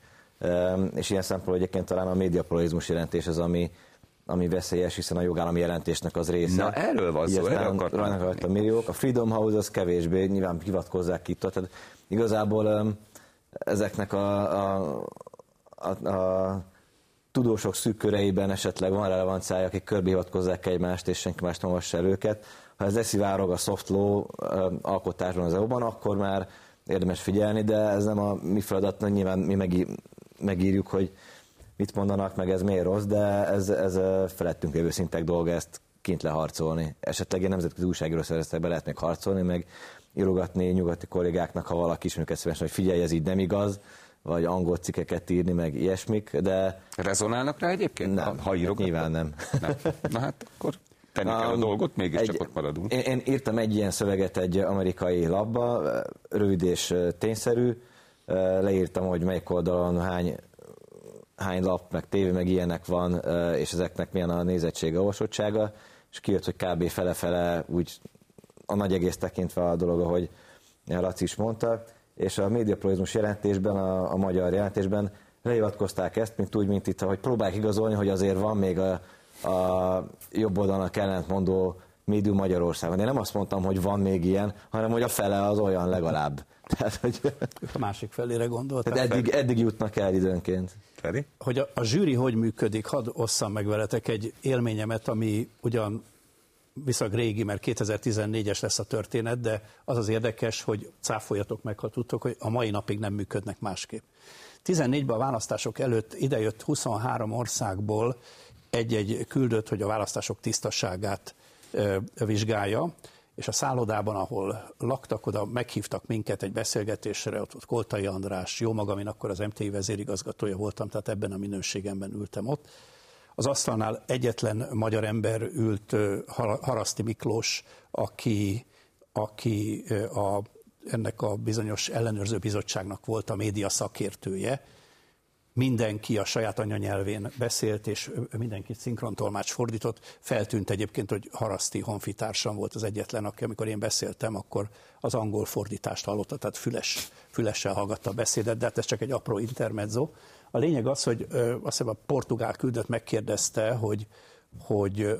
Speaker 6: És ilyen szempontból egyébként talán a médiapluralizmus jelentés az, ami, ami veszélyes, hiszen a jogállami jelentésnek az része.
Speaker 2: Na erről van szó, erről
Speaker 6: akartam. a milliók. A Freedom House az kevésbé, nyilván hivatkozzák itt. Tehát igazából ezeknek a, a, a, a tudósok szűk köreiben esetleg van relevanciája, akik körbehivatkozzák egymást, és senki más nem el őket. Ha ez eszivárog a soft law alkotásban az EU-ban, akkor már érdemes figyelni, de ez nem a mi feladat, nyilván mi megírjuk, hogy mit mondanak, meg ez miért rossz, de ez, ez felettünk lévő szintek dolga ezt kint leharcolni. Esetleg egy nemzetközi újságíró szervezetekbe lehet még harcolni, meg írogatni nyugati kollégáknak, ha valaki ismerőket szívesen, hogy figyelj, ez így nem igaz, vagy angol cikkeket írni, meg ilyesmik, de...
Speaker 2: Rezonálnak rá egyébként?
Speaker 6: Nem,
Speaker 2: ha írogat?
Speaker 6: nyilván nem.
Speaker 2: nem. Na hát akkor tenni kell a dolgot, mégiscsak egy, ott maradunk.
Speaker 6: Én, én írtam egy ilyen szöveget egy amerikai labba, rövid és tényszerű, leírtam, hogy melyik oldalon hány, hány lap, meg tévé, meg ilyenek van, és ezeknek milyen a nézettsége, olvasottsága, és kijött, hogy kb. fele-fele úgy a nagy egész tekintve a dolog, ahogy Laci is mondta, és a médiapluralizmus jelentésben, a, a magyar jelentésben lehivatkozták ezt, mint úgy, mint itt, hogy próbálják igazolni, hogy azért van még a, a jobb oldalnak ellentmondó médium Magyarországon. Én nem azt mondtam, hogy van még ilyen, hanem hogy a fele az olyan legalább.
Speaker 4: Tehát, hogy... A másik felére gondoltál?
Speaker 6: Tehát eddig, eddig jutnak el időnként.
Speaker 2: Feri?
Speaker 4: Hogy a, a zsűri hogy működik, hadd osszam meg veletek egy élményemet, ami ugyan viszonylag régi, mert 2014-es lesz a történet, de az az érdekes, hogy cáfoljatok meg, ha tudtok, hogy a mai napig nem működnek másképp. 14-ben a választások előtt idejött 23 országból egy-egy küldött, hogy a választások tisztaságát vizsgálja, és a szállodában, ahol laktak, oda meghívtak minket egy beszélgetésre, ott volt Koltai András, jó magam, én akkor az MTI vezérigazgatója voltam, tehát ebben a minőségemben ültem ott. Az asztalnál egyetlen magyar ember ült, Haraszti Miklós, aki, aki a, ennek a bizonyos ellenőrző bizottságnak volt a média szakértője, mindenki a saját anyanyelvén beszélt, és mindenki szinkrontolmács fordított. Feltűnt egyébként, hogy Haraszti honfitársam volt az egyetlen, aki amikor én beszéltem, akkor az angol fordítást hallotta, tehát füles, fülessel hallgatta a beszédet, de hát ez csak egy apró intermezzo. A lényeg az, hogy azt hiszem a portugál küldött megkérdezte, hogy, hogy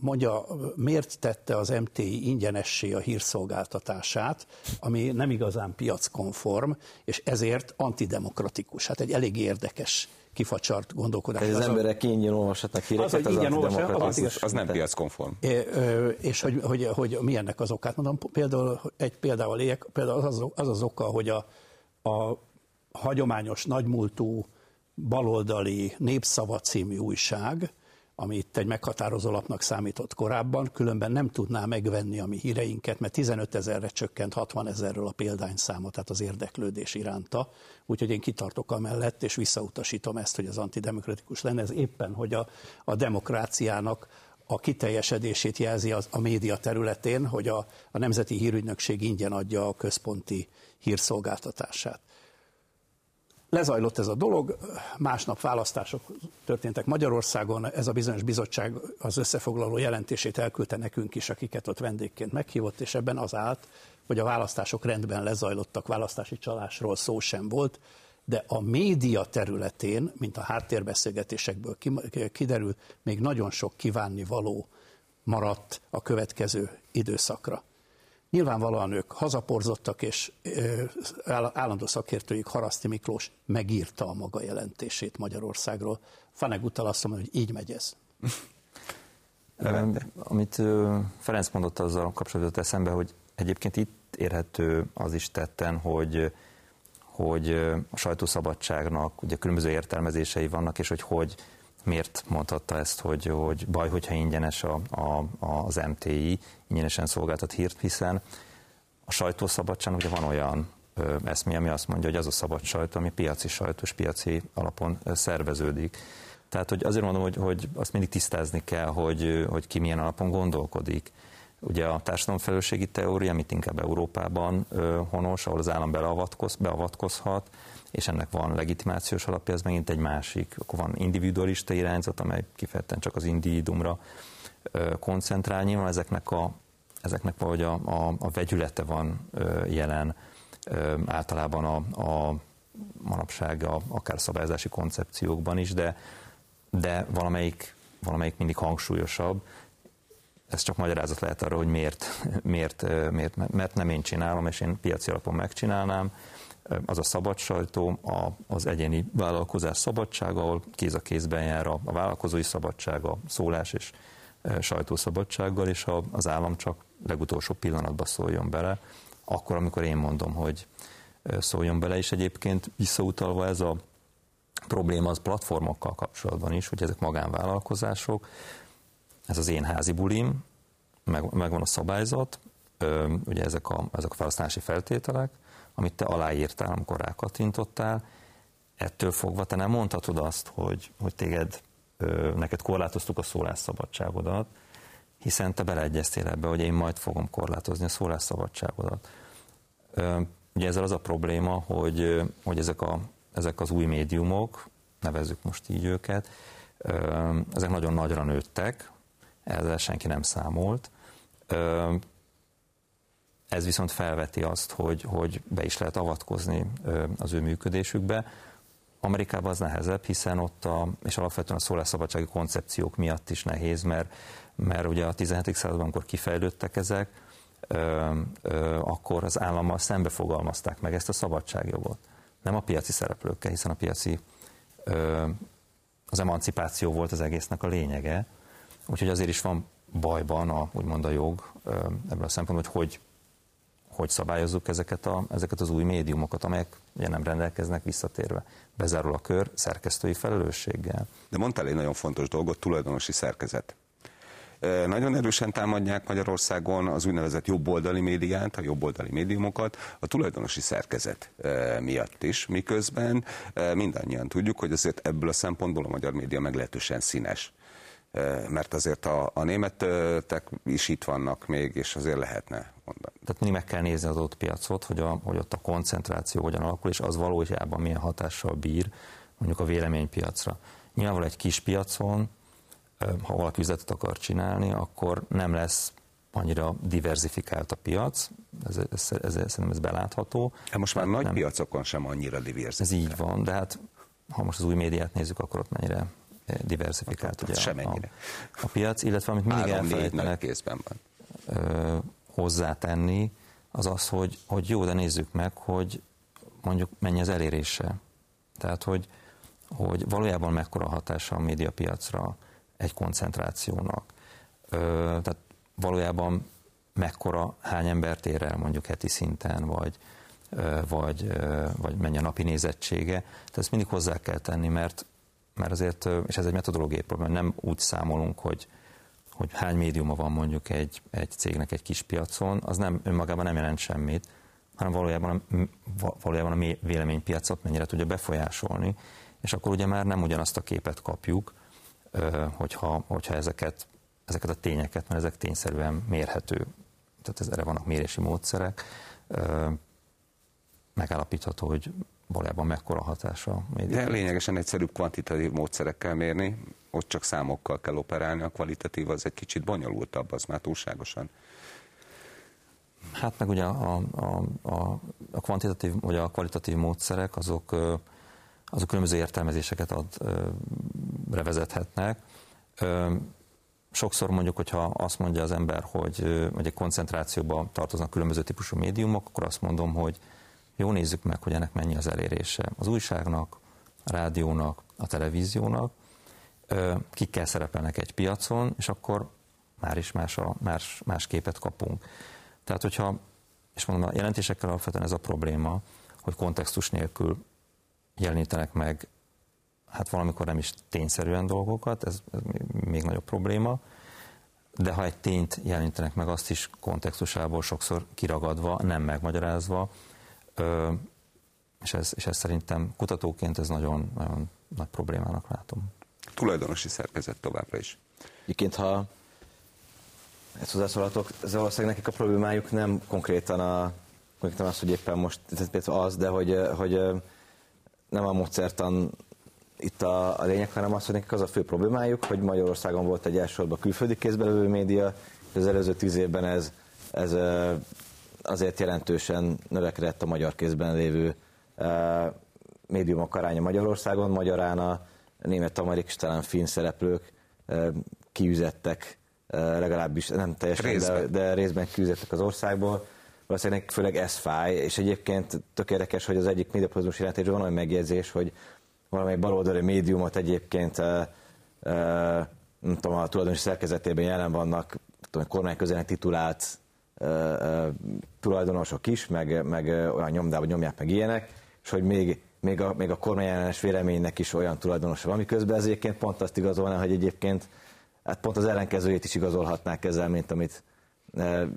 Speaker 4: mondja, miért tette az MTI ingyenessé a hírszolgáltatását, ami nem igazán piackonform, és ezért antidemokratikus. Hát egy elég érdekes kifacsart gondolkodás.
Speaker 6: Ez az, az emberek kényen olvashatnak híreket, az, az,
Speaker 2: az, az, az nem piackonform.
Speaker 4: És hogy, hogy, hogy mi ennek az okát? Mondom, például egy példával éljek, például az az, az, az oka, hogy a, a hagyományos, nagymúltú baloldali népszava című újság, ami egy meghatározó lapnak számított korábban, különben nem tudná megvenni a mi híreinket, mert 15 ezerre csökkent 60 ezerről a példányszáma, tehát az érdeklődés iránta. Úgyhogy én kitartok amellett, és visszautasítom ezt, hogy az antidemokratikus lenne. Ez éppen, hogy a, a demokráciának a kiteljesedését jelzi az, a média területén, hogy a, a Nemzeti Hírügynökség ingyen adja a központi hírszolgáltatását. Lezajlott ez a dolog, másnap választások történtek Magyarországon, ez a bizonyos bizottság az összefoglaló jelentését elküldte nekünk is, akiket ott vendégként meghívott, és ebben az állt, hogy a választások rendben lezajlottak, választási csalásról szó sem volt, de a média területén, mint a háttérbeszélgetésekből kiderül, még nagyon sok kívánni való maradt a következő időszakra. Nyilvánvalóan ők hazaporzottak, és állandó szakértőjük Haraszti Miklós megírta a maga jelentését Magyarországról. Faneg utal azt mondja, hogy így megy ez.
Speaker 5: Amit Ferenc mondott azzal kapcsolatban eszembe, hogy egyébként itt érhető az is tetten, hogy hogy a sajtószabadságnak ugye különböző értelmezései vannak, és hogy hogy miért mondhatta ezt, hogy, hogy baj, hogyha ingyenes a, a, az MTI, ingyenesen szolgáltat hírt, hiszen a sajtószabadság ugye van olyan eszmé, ami azt mondja, hogy az a szabad sajtó, ami piaci sajtós, piaci alapon szerveződik. Tehát hogy azért mondom, hogy, hogy azt mindig tisztázni kell, hogy, hogy ki milyen alapon gondolkodik. Ugye a társadalomfelelősségi teória, amit inkább Európában honos, ahol az állam beavatkoz, beavatkozhat, és ennek van legitimációs alapja, ez megint egy másik. Akkor van individualista irányzat, amely kifejezetten csak az individumra koncentrál. Nyilván ezeknek, a, ezeknek valahogy a, a, a vegyülete van jelen általában a, a manapság a, akár szabályozási koncepciókban is, de, de valamelyik, valamelyik mindig hangsúlyosabb, ez csak magyarázat lehet arra, hogy miért, miért, miért, mert nem én csinálom, és én piaci alapon megcsinálnám. Az a szabad sajtó, az egyéni vállalkozás szabadsága, ahol kéz a kézben jár a, vállalkozói szabadság, a szólás és sajtószabadsággal, és az állam csak legutolsó pillanatban szóljon bele, akkor, amikor én mondom, hogy szóljon bele, és egyébként visszautalva ez a probléma az platformokkal kapcsolatban is, hogy ezek magánvállalkozások, ez az én házi bulim, meg, megvan a szabályzat, ö, ugye ezek a, ezek a felhasználási feltételek, amit te aláírtál, amikor rákattintottál, ettől fogva te nem mondhatod azt, hogy, hogy téged, ö, neked korlátoztuk a szólásszabadságodat, hiszen te beleegyeztél ebbe, hogy én majd fogom korlátozni a szólásszabadságodat. Ö, ugye ezzel az a probléma, hogy, hogy ezek, a, ezek az új médiumok, nevezzük most így őket, ezek nagyon nagyra nőttek, ezzel senki nem számolt. Ez viszont felveti azt, hogy, hogy be is lehet avatkozni az ő működésükbe. Amerikában az nehezebb, hiszen ott, a, és alapvetően a szólásszabadsági koncepciók miatt is nehéz, mert, mert ugye a 17. században, amikor kifejlődtek ezek, ö, ö, akkor az állammal szembe fogalmazták meg ezt a szabadságjogot. Nem a piaci szereplőkkel, hiszen a piaci ö, az emancipáció volt az egésznek a lényege, Úgyhogy azért is van bajban a, úgymond a jog ebből a szempontból, hogy hogy, hogy szabályozzuk ezeket, a, ezeket az új médiumokat, amelyek ugye nem rendelkeznek visszatérve. Bezárul a kör szerkesztői felelősséggel.
Speaker 2: De mondtál egy nagyon fontos dolgot, tulajdonosi szerkezet. Nagyon erősen támadják Magyarországon az úgynevezett jobboldali médiát, a jobboldali médiumokat, a tulajdonosi szerkezet miatt is, miközben mindannyian tudjuk, hogy azért ebből a szempontból a magyar média meglehetősen színes mert azért a, a németek is itt vannak még, és azért lehetne mondani.
Speaker 5: Tehát mindig meg kell nézni az ott piacot, hogy, a, hogy ott a koncentráció hogyan alakul, és az valójában milyen hatással bír mondjuk a véleménypiacra. Nyilvánvalóan egy kis piacon, ha valaki üzletet akar csinálni, akkor nem lesz annyira diversifikált a piac, ez, ez, ez, szerintem ez belátható.
Speaker 2: Hát most már nagy nem, piacokon sem annyira diversifikált.
Speaker 5: Ez így van, de hát ha most az új médiát nézzük, akkor ott mennyire diversifikált ugye a, a, a piac, illetve amit mindig elfelejtenek
Speaker 2: kézben van.
Speaker 5: Ö, hozzátenni, az az, hogy, hogy jó, de nézzük meg, hogy mondjuk mennyi az elérése. Tehát, hogy, hogy valójában mekkora hatása a médiapiacra egy koncentrációnak. Ö, tehát valójában mekkora, hány embert ér el mondjuk heti szinten, vagy, vagy, vagy mennyi a napi nézettsége. Tehát ezt mindig hozzá kell tenni, mert mert azért, és ez egy metodológiai probléma, nem úgy számolunk, hogy, hogy hány médiuma van mondjuk egy, egy cégnek egy kis piacon, az nem önmagában nem jelent semmit, hanem valójában, valójában a véleménypiacot mennyire tudja befolyásolni, és akkor ugye már nem ugyanazt a képet kapjuk, hogyha, hogyha ezeket, ezeket a tényeket, mert ezek tényszerűen mérhető, tehát ez, erre vannak mérési módszerek, megállapítható, hogy valójában mekkora hatása a média.
Speaker 2: De lényegesen egyszerűbb kvantitatív módszerekkel mérni, ott csak számokkal kell operálni, a kvalitatív az egy kicsit bonyolultabb, az már túlságosan.
Speaker 5: Hát meg ugye a, a, a, a kvantitatív vagy a kvalitatív módszerek azok, azok különböző értelmezéseket ad, revezethetnek. sokszor mondjuk, hogyha azt mondja az ember, hogy, hogy egy koncentrációba tartoznak különböző típusú médiumok, akkor azt mondom, hogy jó nézzük meg, hogy ennek mennyi az elérése. Az újságnak, a rádiónak, a televíziónak, kikkel szerepelnek egy piacon, és akkor már is más, a, más, más képet kapunk. Tehát, hogyha, és mondom, a jelentésekkel alapvetően ez a probléma, hogy kontextus nélkül jelenítenek meg hát valamikor nem is tényszerűen dolgokat, ez, ez még nagyobb probléma, de ha egy tényt jelenítenek meg, azt is kontextusából sokszor kiragadva, nem megmagyarázva, és, ez, és ez szerintem kutatóként ez nagyon, nagyon nagy problémának látom.
Speaker 2: Tulajdonosi szerkezet továbbra is.
Speaker 6: Egyébként, ha ezt hozzászólhatok, ez valószínűleg nekik a problémájuk nem konkrétan a konkrétan az, hogy éppen most az, de hogy, hogy nem a módszertan itt a, a lényeg, hanem az, hogy nekik az a fő problémájuk, hogy Magyarországon volt egy elsősorban külföldi kézbe levő média, és az előző tíz évben ez, ez azért jelentősen növekedett a magyar kézben lévő médiumok aránya Magyarországon, magyarán a német, amerik és talán finn szereplők kiüzettek, legalábbis nem teljesen, részben. De, de részben kiüzettek az országból. Valószínűleg főleg ez fáj, és egyébként tök érdekes, hogy az egyik médiapozmus jelentésben van olyan megjegyzés, hogy valamely baloldali médiumot egyébként nem tudom, a tulajdonosi szerkezetében jelen vannak tudom, kormány közelnek titulált tulajdonosok is, meg, meg olyan nyomdában nyomják meg ilyenek, és hogy még, még a, még a kormányellenes véleménynek is olyan tulajdonosa van, miközben ez egyébként pont azt igazolná, hogy egyébként hát pont az ellenkezőjét is igazolhatnák ezzel, mint amit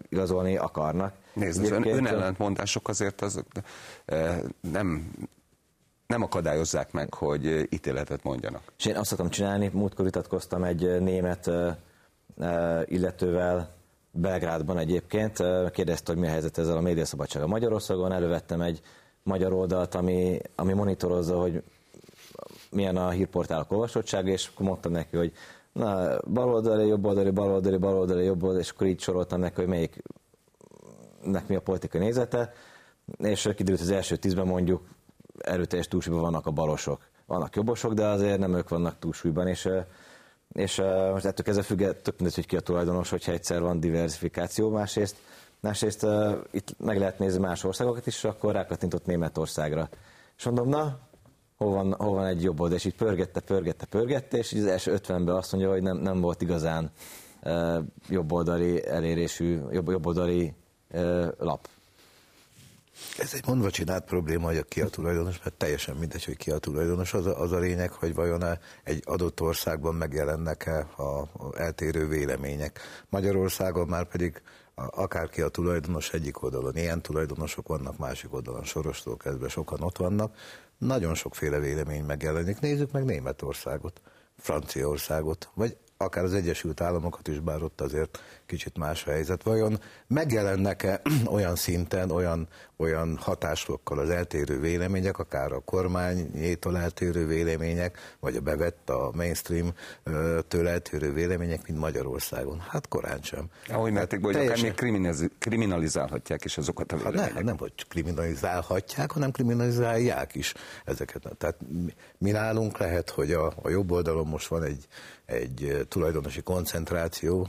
Speaker 6: igazolni akarnak.
Speaker 2: Nézd, az ön, önellentmondások azért az, nem nem akadályozzák meg, hogy ítéletet mondjanak.
Speaker 6: És én azt szoktam csinálni, múltkor vitatkoztam egy német illetővel, Belgrádban egyébként, kérdezte, hogy mi a helyzet ezzel a médiaszabadsága Magyarországon, elővettem egy magyar oldalt, ami, ami monitorozza, hogy milyen a hírportálok olvasottsága, és akkor mondtam neki, hogy na, baloldali, jobboldali, baloldali, baloldali, jobboldali, és akkor így soroltam neki, hogy melyiknek mi a politikai nézete, és kiderült az első tízben mondjuk erőteljes túlsúlyban vannak a balosok. Vannak jobbosok, de azért nem ők vannak túlsúlyban, és, és most ettől kezdve függ, tök mindegy, hogy ki a tulajdonos, hogyha egyszer van diversifikáció, másrészt, másrészt itt meg lehet nézni más országokat is, akkor rákattintott Németországra. És mondom, na, hol van, hol van egy jobb oldal, és így pörgette, pörgette, pörgette, és így az első ötvenben azt mondja, hogy nem, nem volt igazán uh, jobboldali elérésű, jobb, jobboldali uh, lap.
Speaker 3: Ez egy mondva csinált probléma, hogy ki a tulajdonos, mert teljesen mindegy, hogy ki a tulajdonos. Az a, az a lényeg, hogy vajon egy adott országban megjelennek-e a, a eltérő vélemények. Magyarországon már pedig akárki a tulajdonos egyik oldalon, ilyen tulajdonosok vannak, másik oldalon, sorostól kezdve sokan ott vannak, nagyon sokféle vélemény megjelenik. Nézzük meg Németországot, Franciaországot, vagy akár az Egyesült Államokat is, bár ott azért kicsit más a helyzet. Vajon megjelennek-e olyan szinten, olyan, olyan hatáslokkal az eltérő vélemények, akár a kormányétól eltérő vélemények, vagy a bevett, a mainstream től eltérő vélemények, mint Magyarországon? Hát korán sem.
Speaker 2: Ahogy mértékben, hogy teljesen... akár még kriminalizálhatják is azokat a véleményeket.
Speaker 3: Hát nem, nem, hogy kriminalizálhatják, hanem kriminalizálják is ezeket. Tehát mi nálunk lehet, hogy a, a jobb oldalon most van egy, egy tulajdonosi koncentráció,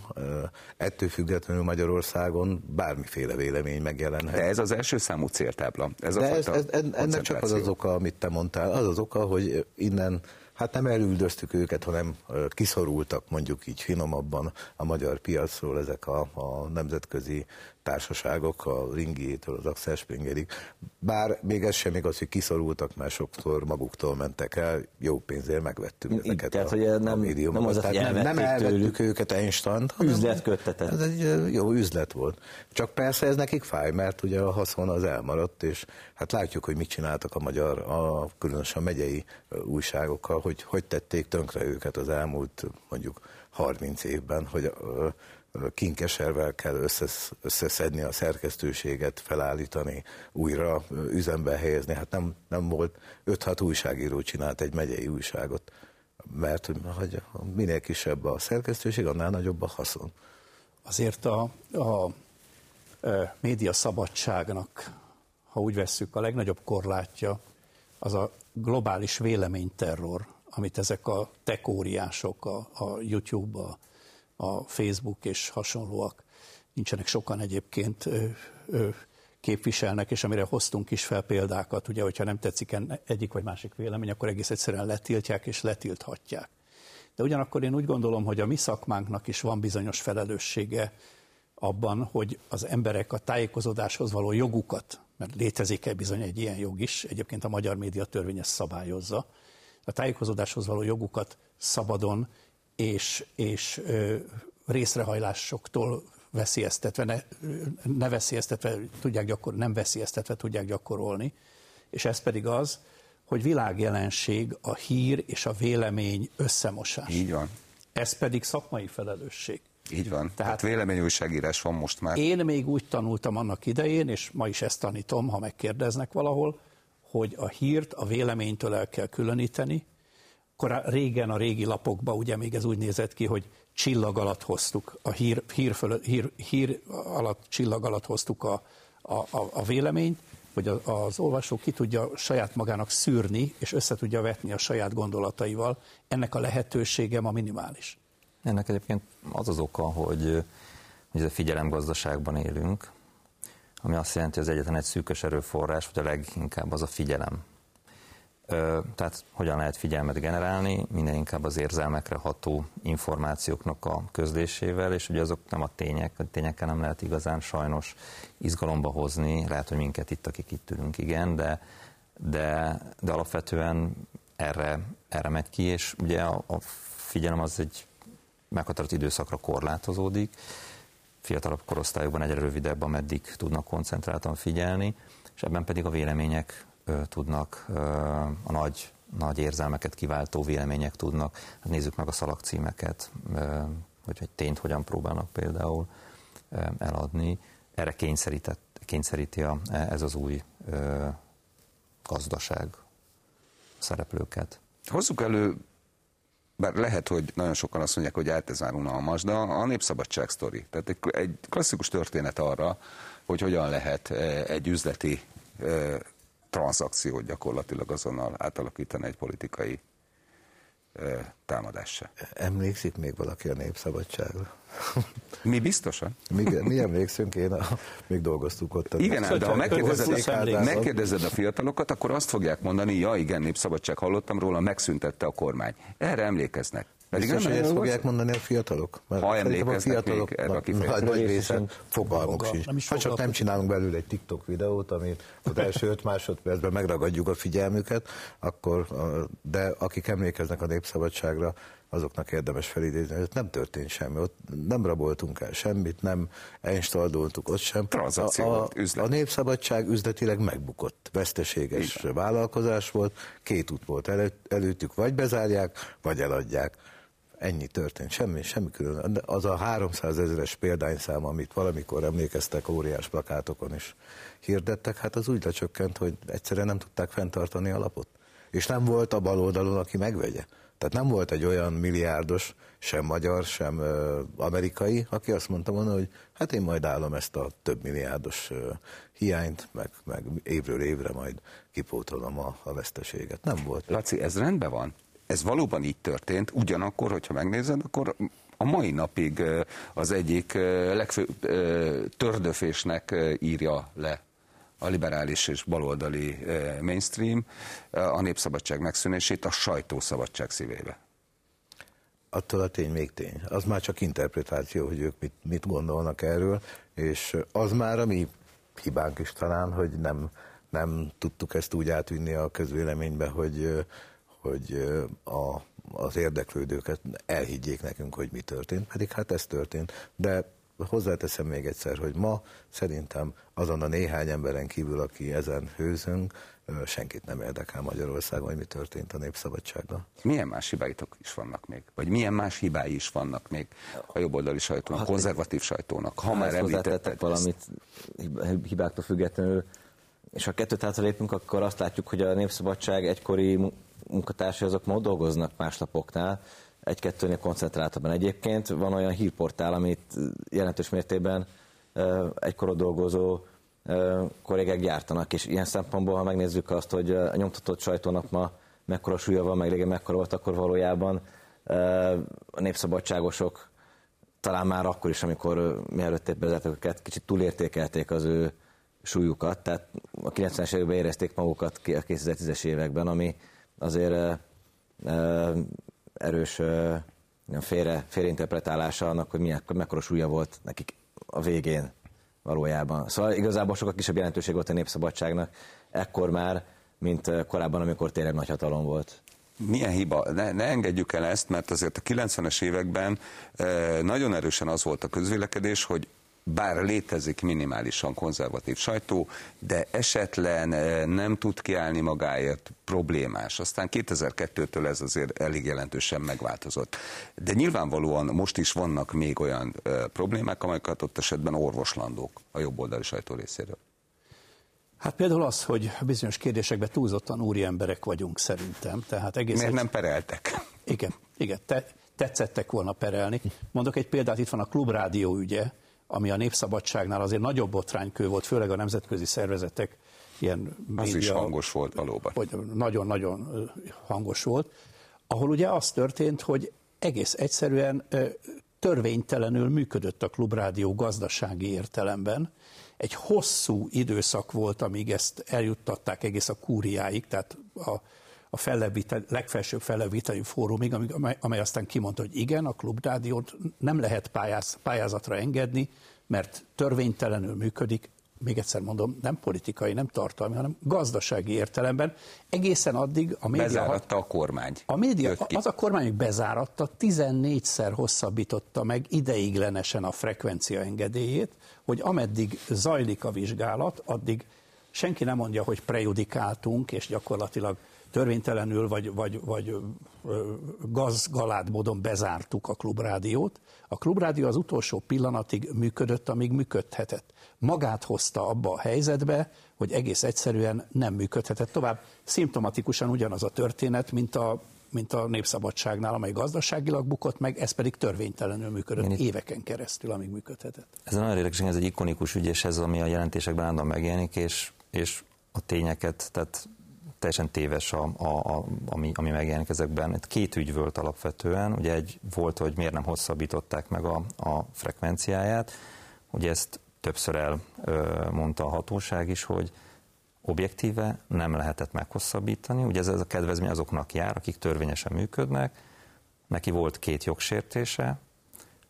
Speaker 3: ettől függetlenül Magyarországon bármiféle vélemény megjelenhet.
Speaker 2: De ez az első számú céltábla. Ez
Speaker 3: De a ez, ez, ennek csak az az oka, amit te mondtál. Az az oka, hogy innen hát nem elüldöztük őket, hanem kiszorultak mondjuk így finomabban a magyar piacról ezek a, a nemzetközi társaságok, a Ringiétől az Axel Springerig. Bár még ez sem igaz, hogy kiszorultak, mert sokszor maguktól mentek el, jó pénzért megvettük
Speaker 6: Itt, ezeket tehát, a, hogy nem, a Nem, az tehát nem, nem elvettük
Speaker 3: őket Einstein-t.
Speaker 6: Üzletköttetett.
Speaker 3: Ez egy jó üzlet volt. Csak persze ez nekik fáj, mert ugye a haszon az elmaradt, és hát látjuk, hogy mit csináltak a magyar, a, különösen a megyei újságokkal, hogy hogy tették tönkre őket az elmúlt mondjuk 30 évben, hogy kinkeservel kell összesz, összeszedni a szerkesztőséget, felállítani, újra üzembe helyezni. Hát nem, nem volt 5-6 újságíró csinált egy megyei újságot, mert hogy minél kisebb a szerkesztőség, annál nagyobb a haszon.
Speaker 4: Azért a, a, média szabadságnak, ha úgy vesszük, a legnagyobb korlátja az a globális véleményterror, amit ezek a tekóriások, a, a YouTube, a a Facebook és hasonlóak. Nincsenek sokan egyébként képviselnek, és amire hoztunk is fel példákat, ugye, hogyha nem tetszik egyik vagy másik vélemény, akkor egész egyszerűen letiltják és letilthatják. De ugyanakkor én úgy gondolom, hogy a mi szakmánknak is van bizonyos felelőssége abban, hogy az emberek a tájékozódáshoz való jogukat, mert létezik-e bizony egy ilyen jog is, egyébként a Magyar Média Törvény ezt szabályozza, a tájékozódáshoz való jogukat szabadon és, és részrehajlásoktól veszélyeztetve, ne, ne veszélyeztetve tudják gyakor, nem veszélyeztetve tudják gyakorolni, és ez pedig az, hogy világjelenség a hír és a vélemény összemosás.
Speaker 2: Így van.
Speaker 4: Ez pedig szakmai felelősség.
Speaker 2: Így van. Tehát, Tehát véleményújságírás van most már.
Speaker 4: Én még úgy tanultam annak idején, és ma is ezt tanítom, ha megkérdeznek valahol, hogy a hírt a véleménytől el kell különíteni. Akkor régen a régi lapokban ugye még ez úgy nézett ki, hogy csillag alatt hoztuk, a hír, hír, föl, hír, hír alatt, csillag alatt hoztuk a, a, a, a véleményt, hogy az olvasó ki tudja saját magának szűrni, és össze tudja vetni a saját gondolataival. Ennek a lehetősége ma minimális.
Speaker 5: Ennek egyébként az az oka, hogy, hogy ez a figyelemgazdaságban élünk, ami azt jelenti, hogy az egyetlen egy szűkös erőforrás, vagy a leginkább az a figyelem. Tehát hogyan lehet figyelmet generálni, minden inkább az érzelmekre ható információknak a közlésével, és ugye azok nem a tények, a tényekkel nem lehet igazán sajnos izgalomba hozni, lehet, hogy minket itt, akik itt ülünk, igen, de, de, de alapvetően erre, erre megy ki, és ugye a, a figyelem az egy meghatározott időszakra korlátozódik, fiatalabb korosztályokban egyre rövidebb, ameddig tudnak koncentráltan figyelni, és ebben pedig a vélemények tudnak, a nagy, nagy érzelmeket kiváltó vélemények tudnak. Hát nézzük meg a szalagcímeket, hogy egy tényt hogyan próbálnak például eladni. Erre kényszerített, kényszeríti a, ez az új gazdaság szereplőket.
Speaker 2: Hozzuk elő bár lehet, hogy nagyon sokan azt mondják, hogy át ez már unalmas, de a népszabadság sztori. Tehát egy, egy klasszikus történet arra, hogy hogyan lehet egy üzleti tranzakciót gyakorlatilag azonnal átalakítani egy politikai támadássá.
Speaker 3: Emlékszik még valaki a népszabadságra?
Speaker 2: Mi biztosan?
Speaker 3: Mi, mi emlékszünk, én a, még dolgoztuk ott.
Speaker 2: Igen, ám, de ha megkérdezed, megkérdezed a fiatalokat, akkor azt fogják mondani, ja igen, népszabadság, hallottam róla, megszüntette a kormány. Erre emlékeznek.
Speaker 3: Pedig Biztos, hogy ezt fogják mondani a fiatalok?
Speaker 2: Mert ha emlékeznek a fiatalok, még erre a
Speaker 3: nagy, nagy részen fogalmuk sincs. Nem ha csak nem csinálunk belőle egy TikTok videót, amit az első öt másodpercben megragadjuk a figyelmüket, akkor, de akik emlékeznek a népszabadságra, azoknak érdemes felidézni, hogy nem történt semmi, ott nem raboltunk el semmit, nem installoltuk ott sem.
Speaker 2: A, a,
Speaker 3: a népszabadság üzletileg megbukott, veszteséges Igen. vállalkozás volt, két út volt elő, előttük, vagy bezárják, vagy eladják. Ennyi történt, semmi, semmi külön. Az a 300 ezeres példányszám, amit valamikor emlékeztek óriás plakátokon is hirdettek, hát az úgy lecsökkent, hogy egyszerűen nem tudták fenntartani a lapot. És nem volt a bal oldalon, aki megvegye. Tehát nem volt egy olyan milliárdos, sem magyar, sem ö, amerikai, aki azt mondta volna, hogy hát én majd állom ezt a több milliárdos ö, hiányt, meg, meg évről évre majd kipótolom a, a veszteséget. Nem volt.
Speaker 2: Laci, ez rendben van? Ez valóban így történt, ugyanakkor, hogyha megnézed, akkor a mai napig az egyik legfőbb tördöfésnek írja le a liberális és baloldali mainstream a népszabadság megszűnését a sajtószabadság szívébe.
Speaker 3: Attól a tény még tény. Az már csak interpretáció, hogy ők mit, mit gondolnak erről, és az már a mi hibánk is talán, hogy nem, nem tudtuk ezt úgy átvinni a közvéleménybe, hogy, hogy a, az érdeklődőket elhiggyék nekünk, hogy mi történt, pedig hát ez történt. De hozzáteszem még egyszer, hogy ma szerintem azon a néhány emberen kívül, aki ezen hőzünk, senkit nem érdekel Magyarországon, hogy mi történt a népszabadsággal.
Speaker 2: Milyen más hibáitok is vannak még? Vagy milyen más hibái is vannak még a jobboldali sajtónak, a konzervatív sajtónak? Ha már említetted
Speaker 6: valamit hibáktól függetlenül, és ha kettőt lépünk, akkor azt látjuk, hogy a Népszabadság egykori munkatársai azok ma dolgoznak más lapoknál, egy-kettőnél koncentráltabban. Egyébként van olyan hírportál, amit jelentős mértékben egykor dolgozó kollégák gyártanak, és ilyen szempontból, ha megnézzük azt, hogy a nyomtatott sajtónak ma mekkora súlya van, meg régen mekkora volt, akkor valójában a népszabadságosok talán már akkor is, amikor mielőtt bezártak őket, kicsit túlértékelték az ő súlyukat, tehát a 90-es években érezték magukat a 2010-es években, ami azért erős félre, félreinterpretálása annak, hogy milyen, mekkora súlya volt nekik a végén valójában. Szóval igazából sokkal kisebb jelentőség volt a népszabadságnak ekkor már, mint korábban, amikor tényleg nagy hatalom volt
Speaker 2: milyen hiba, ne, ne engedjük el ezt, mert azért a 90-es években nagyon erősen az volt a közvélekedés, hogy bár létezik minimálisan konzervatív sajtó, de esetlen nem tud kiállni magáért problémás. Aztán 2002-től ez azért elég jelentősen megváltozott. De nyilvánvalóan most is vannak még olyan problémák, amelyeket ott esetben orvoslandók a jobboldali sajtó részéről.
Speaker 4: Hát például az, hogy bizonyos kérdésekben túlzottan úri emberek vagyunk szerintem. Tehát egész
Speaker 2: Miért egy... nem pereltek?
Speaker 4: Igen, igen te, tetszettek volna perelni. Mondok egy példát, itt van a klubrádió ügye, ami a népszabadságnál azért nagyobb botránykő volt, főleg a nemzetközi szervezetek ilyen
Speaker 2: Az média, is hangos volt valóban.
Speaker 4: Nagyon-nagyon hangos volt, ahol ugye az történt, hogy egész egyszerűen törvénytelenül működött a klubrádió gazdasági értelemben, egy hosszú időszak volt, amíg ezt eljuttatták egész a kúriáig, tehát a, a fellebbítel, legfelsőbb fellebbviteli fórumig, amely, amely aztán kimondta, hogy igen, a klubrádiót nem lehet pályáz, pályázatra engedni, mert törvénytelenül működik, még egyszer mondom, nem politikai, nem tartalmi, hanem gazdasági értelemben. Egészen addig a média...
Speaker 2: Bezáratta a kormány.
Speaker 4: A média, az a kormány, hogy bezáratta, 14-szer hosszabbította meg ideiglenesen a frekvencia engedélyét, hogy ameddig zajlik a vizsgálat, addig senki nem mondja, hogy prejudikáltunk, és gyakorlatilag törvénytelenül vagy, vagy, vagy gazgalád módon bezártuk a klubrádiót. A klubrádió az utolsó pillanatig működött, amíg működhetett. Magát hozta abba a helyzetbe, hogy egész egyszerűen nem működhetett tovább. Szimptomatikusan ugyanaz a történet, mint a mint a népszabadságnál, amely gazdaságilag bukott meg, ez pedig törvénytelenül működött Én éveken keresztül, amíg működhetett.
Speaker 5: Ez nagyon érdekes, ez egy ikonikus ügy, és ez, ami a jelentésekben állandóan megjelenik, és, és a tényeket, tehát teljesen téves, a, a, a, ami, ami megjelenik ezekben. Két ügy volt alapvetően, ugye egy volt, hogy miért nem hosszabbították meg a, a frekvenciáját, ugye ezt többször elmondta a hatóság is, hogy objektíve nem lehetett meghosszabbítani. Ugye ez, ez a kedvezmény azoknak jár, akik törvényesen működnek. Neki volt két jogsértése,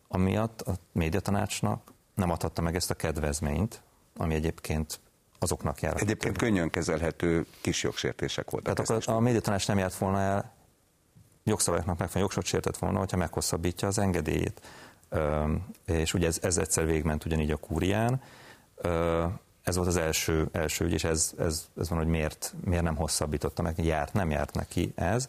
Speaker 5: amiatt a médiatanácsnak nem adhatta meg ezt a kedvezményt, ami egyébként azoknak jár.
Speaker 2: Egyébként könnyen kezelhető kis jogsértések voltak.
Speaker 5: Tehát akkor a médiatanács nem járt volna el, jogszabályoknak megfelelően jogsort sértett volna, hogyha meghosszabbítja az engedélyét. és ugye ez, ez egyszer végment ugyanígy a kúrián. Ez volt az első, első ügy, és ez, ez, ez van, hogy miért, miért nem hosszabbította meg, járt, nem járt neki ez.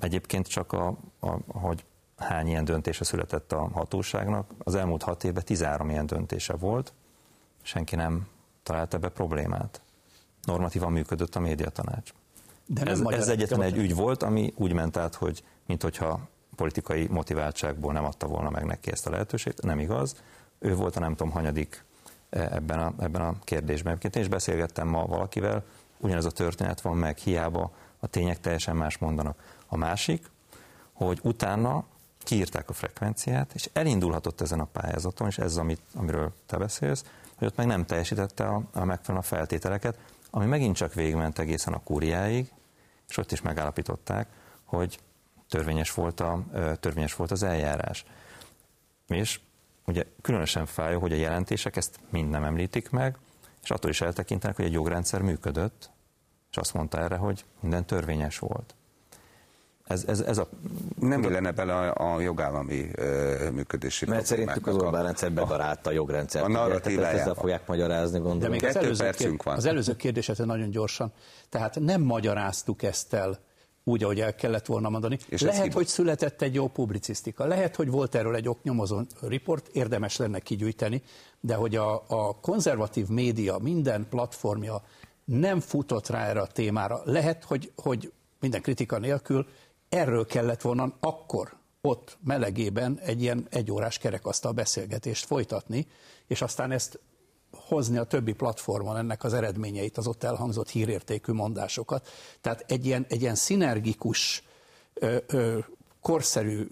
Speaker 5: Egyébként csak, a, a, hogy hány ilyen döntése született a hatóságnak, az elmúlt hat évben 13 ilyen döntése volt, senki nem talált ebbe problémát. Normatívan működött a médiatanács. De ez, ez egyetlen egy ügy volt, ami úgy ment át, hogy minthogyha politikai motiváltságból nem adta volna meg neki ezt a lehetőséget, nem igaz. Ő volt a nem tudom hanyadik e, ebben a, ebben a kérdésben. Én is beszélgettem ma valakivel, ugyanez a történet van meg, hiába a tények teljesen más mondanak. A másik, hogy utána kiírták a frekvenciát, és elindulhatott ezen a pályázaton, és ez, amit, amiről te beszélsz, hogy ott meg nem teljesítette a, a megfelelő feltételeket, ami megint csak végigment egészen a kúriáig, és ott is megállapították, hogy törvényes volt, a, törvényes volt az eljárás. És ugye különösen fájó, hogy a jelentések ezt mind nem említik meg, és attól is eltekintenek, hogy egy jogrendszer működött, és azt mondta erre, hogy minden törvényes volt.
Speaker 2: Ez, ez, ez a... Nem illene bele a, a jogállami uh, működési
Speaker 6: Mert szerintük az Orbán rendszer bebarálta a jogrendszert.
Speaker 2: A narratívájában.
Speaker 6: Ezzel fogják magyarázni, gondolom.
Speaker 4: De még az előző, kér, van. az előző kérdéset nagyon gyorsan. Tehát nem magyaráztuk ezt el úgy, ahogy el kellett volna mondani. És lehet, hogy született egy jó publicisztika, lehet, hogy volt erről egy oknyomozó riport, érdemes lenne kigyűjteni, de hogy a, a konzervatív média minden platformja nem futott rá erre a témára. Lehet, hogy, hogy minden kritika nélkül erről kellett volna akkor ott melegében egy ilyen egyórás kerekasztal beszélgetést folytatni, és aztán ezt hozni a többi platformon ennek az eredményeit, az ott elhangzott hírértékű mondásokat. Tehát egy ilyen, egy ilyen szinergikus ö, ö, korszerű,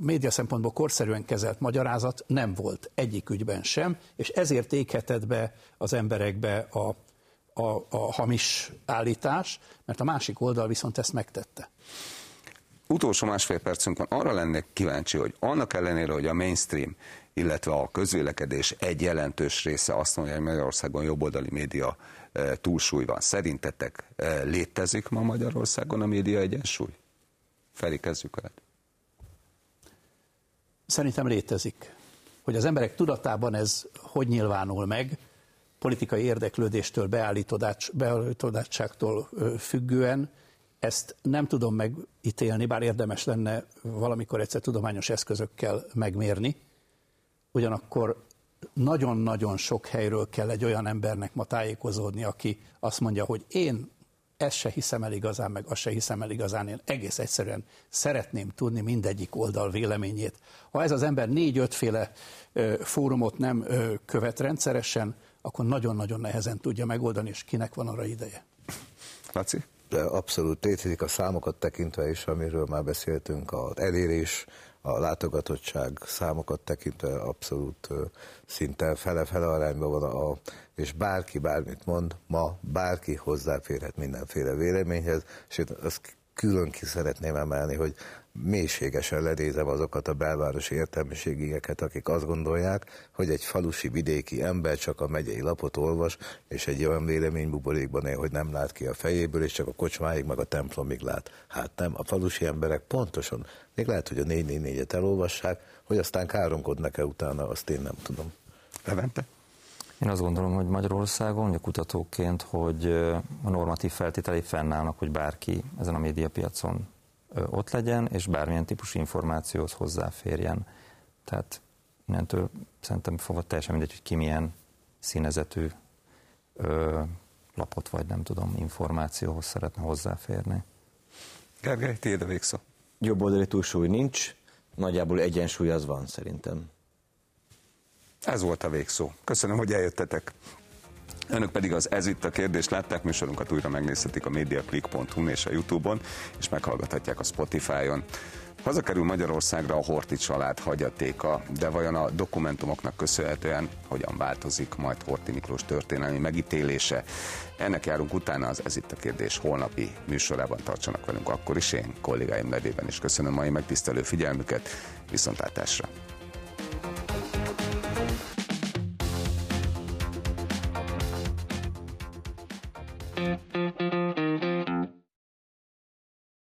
Speaker 4: média szempontból korszerűen kezelt magyarázat nem volt egyik ügyben sem, és ezért éghetett be az emberekbe a, a, a hamis állítás, mert a másik oldal viszont ezt megtette.
Speaker 2: Utolsó másfél percünk van. Arra lennék kíváncsi, hogy annak ellenére, hogy a mainstream, illetve a közvélekedés egy jelentős része azt mondja, hogy Magyarországon jobboldali média e, túlsúly van. Szerintetek e, létezik ma Magyarországon a média egyensúly? Feli, kezdjük el.
Speaker 4: Szerintem létezik. Hogy az emberek tudatában ez hogy nyilvánul meg, politikai érdeklődéstől, beállítottságtól függően, ezt nem tudom megítélni, bár érdemes lenne valamikor egyszer tudományos eszközökkel megmérni. Ugyanakkor nagyon-nagyon sok helyről kell egy olyan embernek ma tájékozódni, aki azt mondja, hogy én ezt se hiszem el igazán, meg azt se hiszem el igazán, én egész egyszerűen szeretném tudni mindegyik oldal véleményét. Ha ez az ember négy-ötféle fórumot nem követ rendszeresen, akkor nagyon-nagyon nehezen tudja megoldani, és kinek van arra ideje.
Speaker 2: Laci?
Speaker 3: Abszolút létezik a számokat tekintve is, amiről már beszéltünk, az elérés, a látogatottság számokat tekintve abszolút szinte fele-fele arányban van, a, és bárki bármit mond, ma bárki hozzáférhet mindenféle véleményhez, és én azt külön ki szeretném emelni, hogy mélységesen ledézem azokat a belvárosi értelmiségigeket, akik azt gondolják, hogy egy falusi vidéki ember csak a megyei lapot olvas, és egy olyan véleménybuborékban él, hogy nem lát ki a fejéből, és csak a kocsmáig meg a templomig lát. Hát nem, a falusi emberek pontosan, még lehet, hogy a 444-et elolvassák, hogy aztán káromkodnak-e utána, azt én nem tudom.
Speaker 2: Levente?
Speaker 5: Én azt gondolom, hogy Magyarországon, a kutatóként, hogy a normatív feltételei fennállnak, hogy bárki ezen a médiapiacon ott legyen, és bármilyen típusú információhoz hozzáférjen. Tehát innentől szerintem fogva teljesen mindegy, hogy ki milyen színezetű ö, lapot, vagy nem tudom, információhoz szeretne hozzáférni.
Speaker 2: Gergely, tiéd a végszó.
Speaker 6: Jobb oldali túlsúly nincs, nagyjából egyensúly az van szerintem.
Speaker 2: Ez volt a végszó. Köszönöm, hogy eljöttetek. Önök pedig az Ez itt a kérdés látták, műsorunkat újra megnézhetik a mediaclick.hu és a Youtube-on, és meghallgathatják a Spotify-on. Hazakerül Magyarországra a Horti család hagyatéka, de vajon a dokumentumoknak köszönhetően hogyan változik majd Horti Miklós történelmi megítélése? Ennek járunk utána az Ez itt a kérdés holnapi műsorában tartsanak velünk akkor is, én kollégáim nevében is köszönöm mai megtisztelő figyelmüket, viszontlátásra!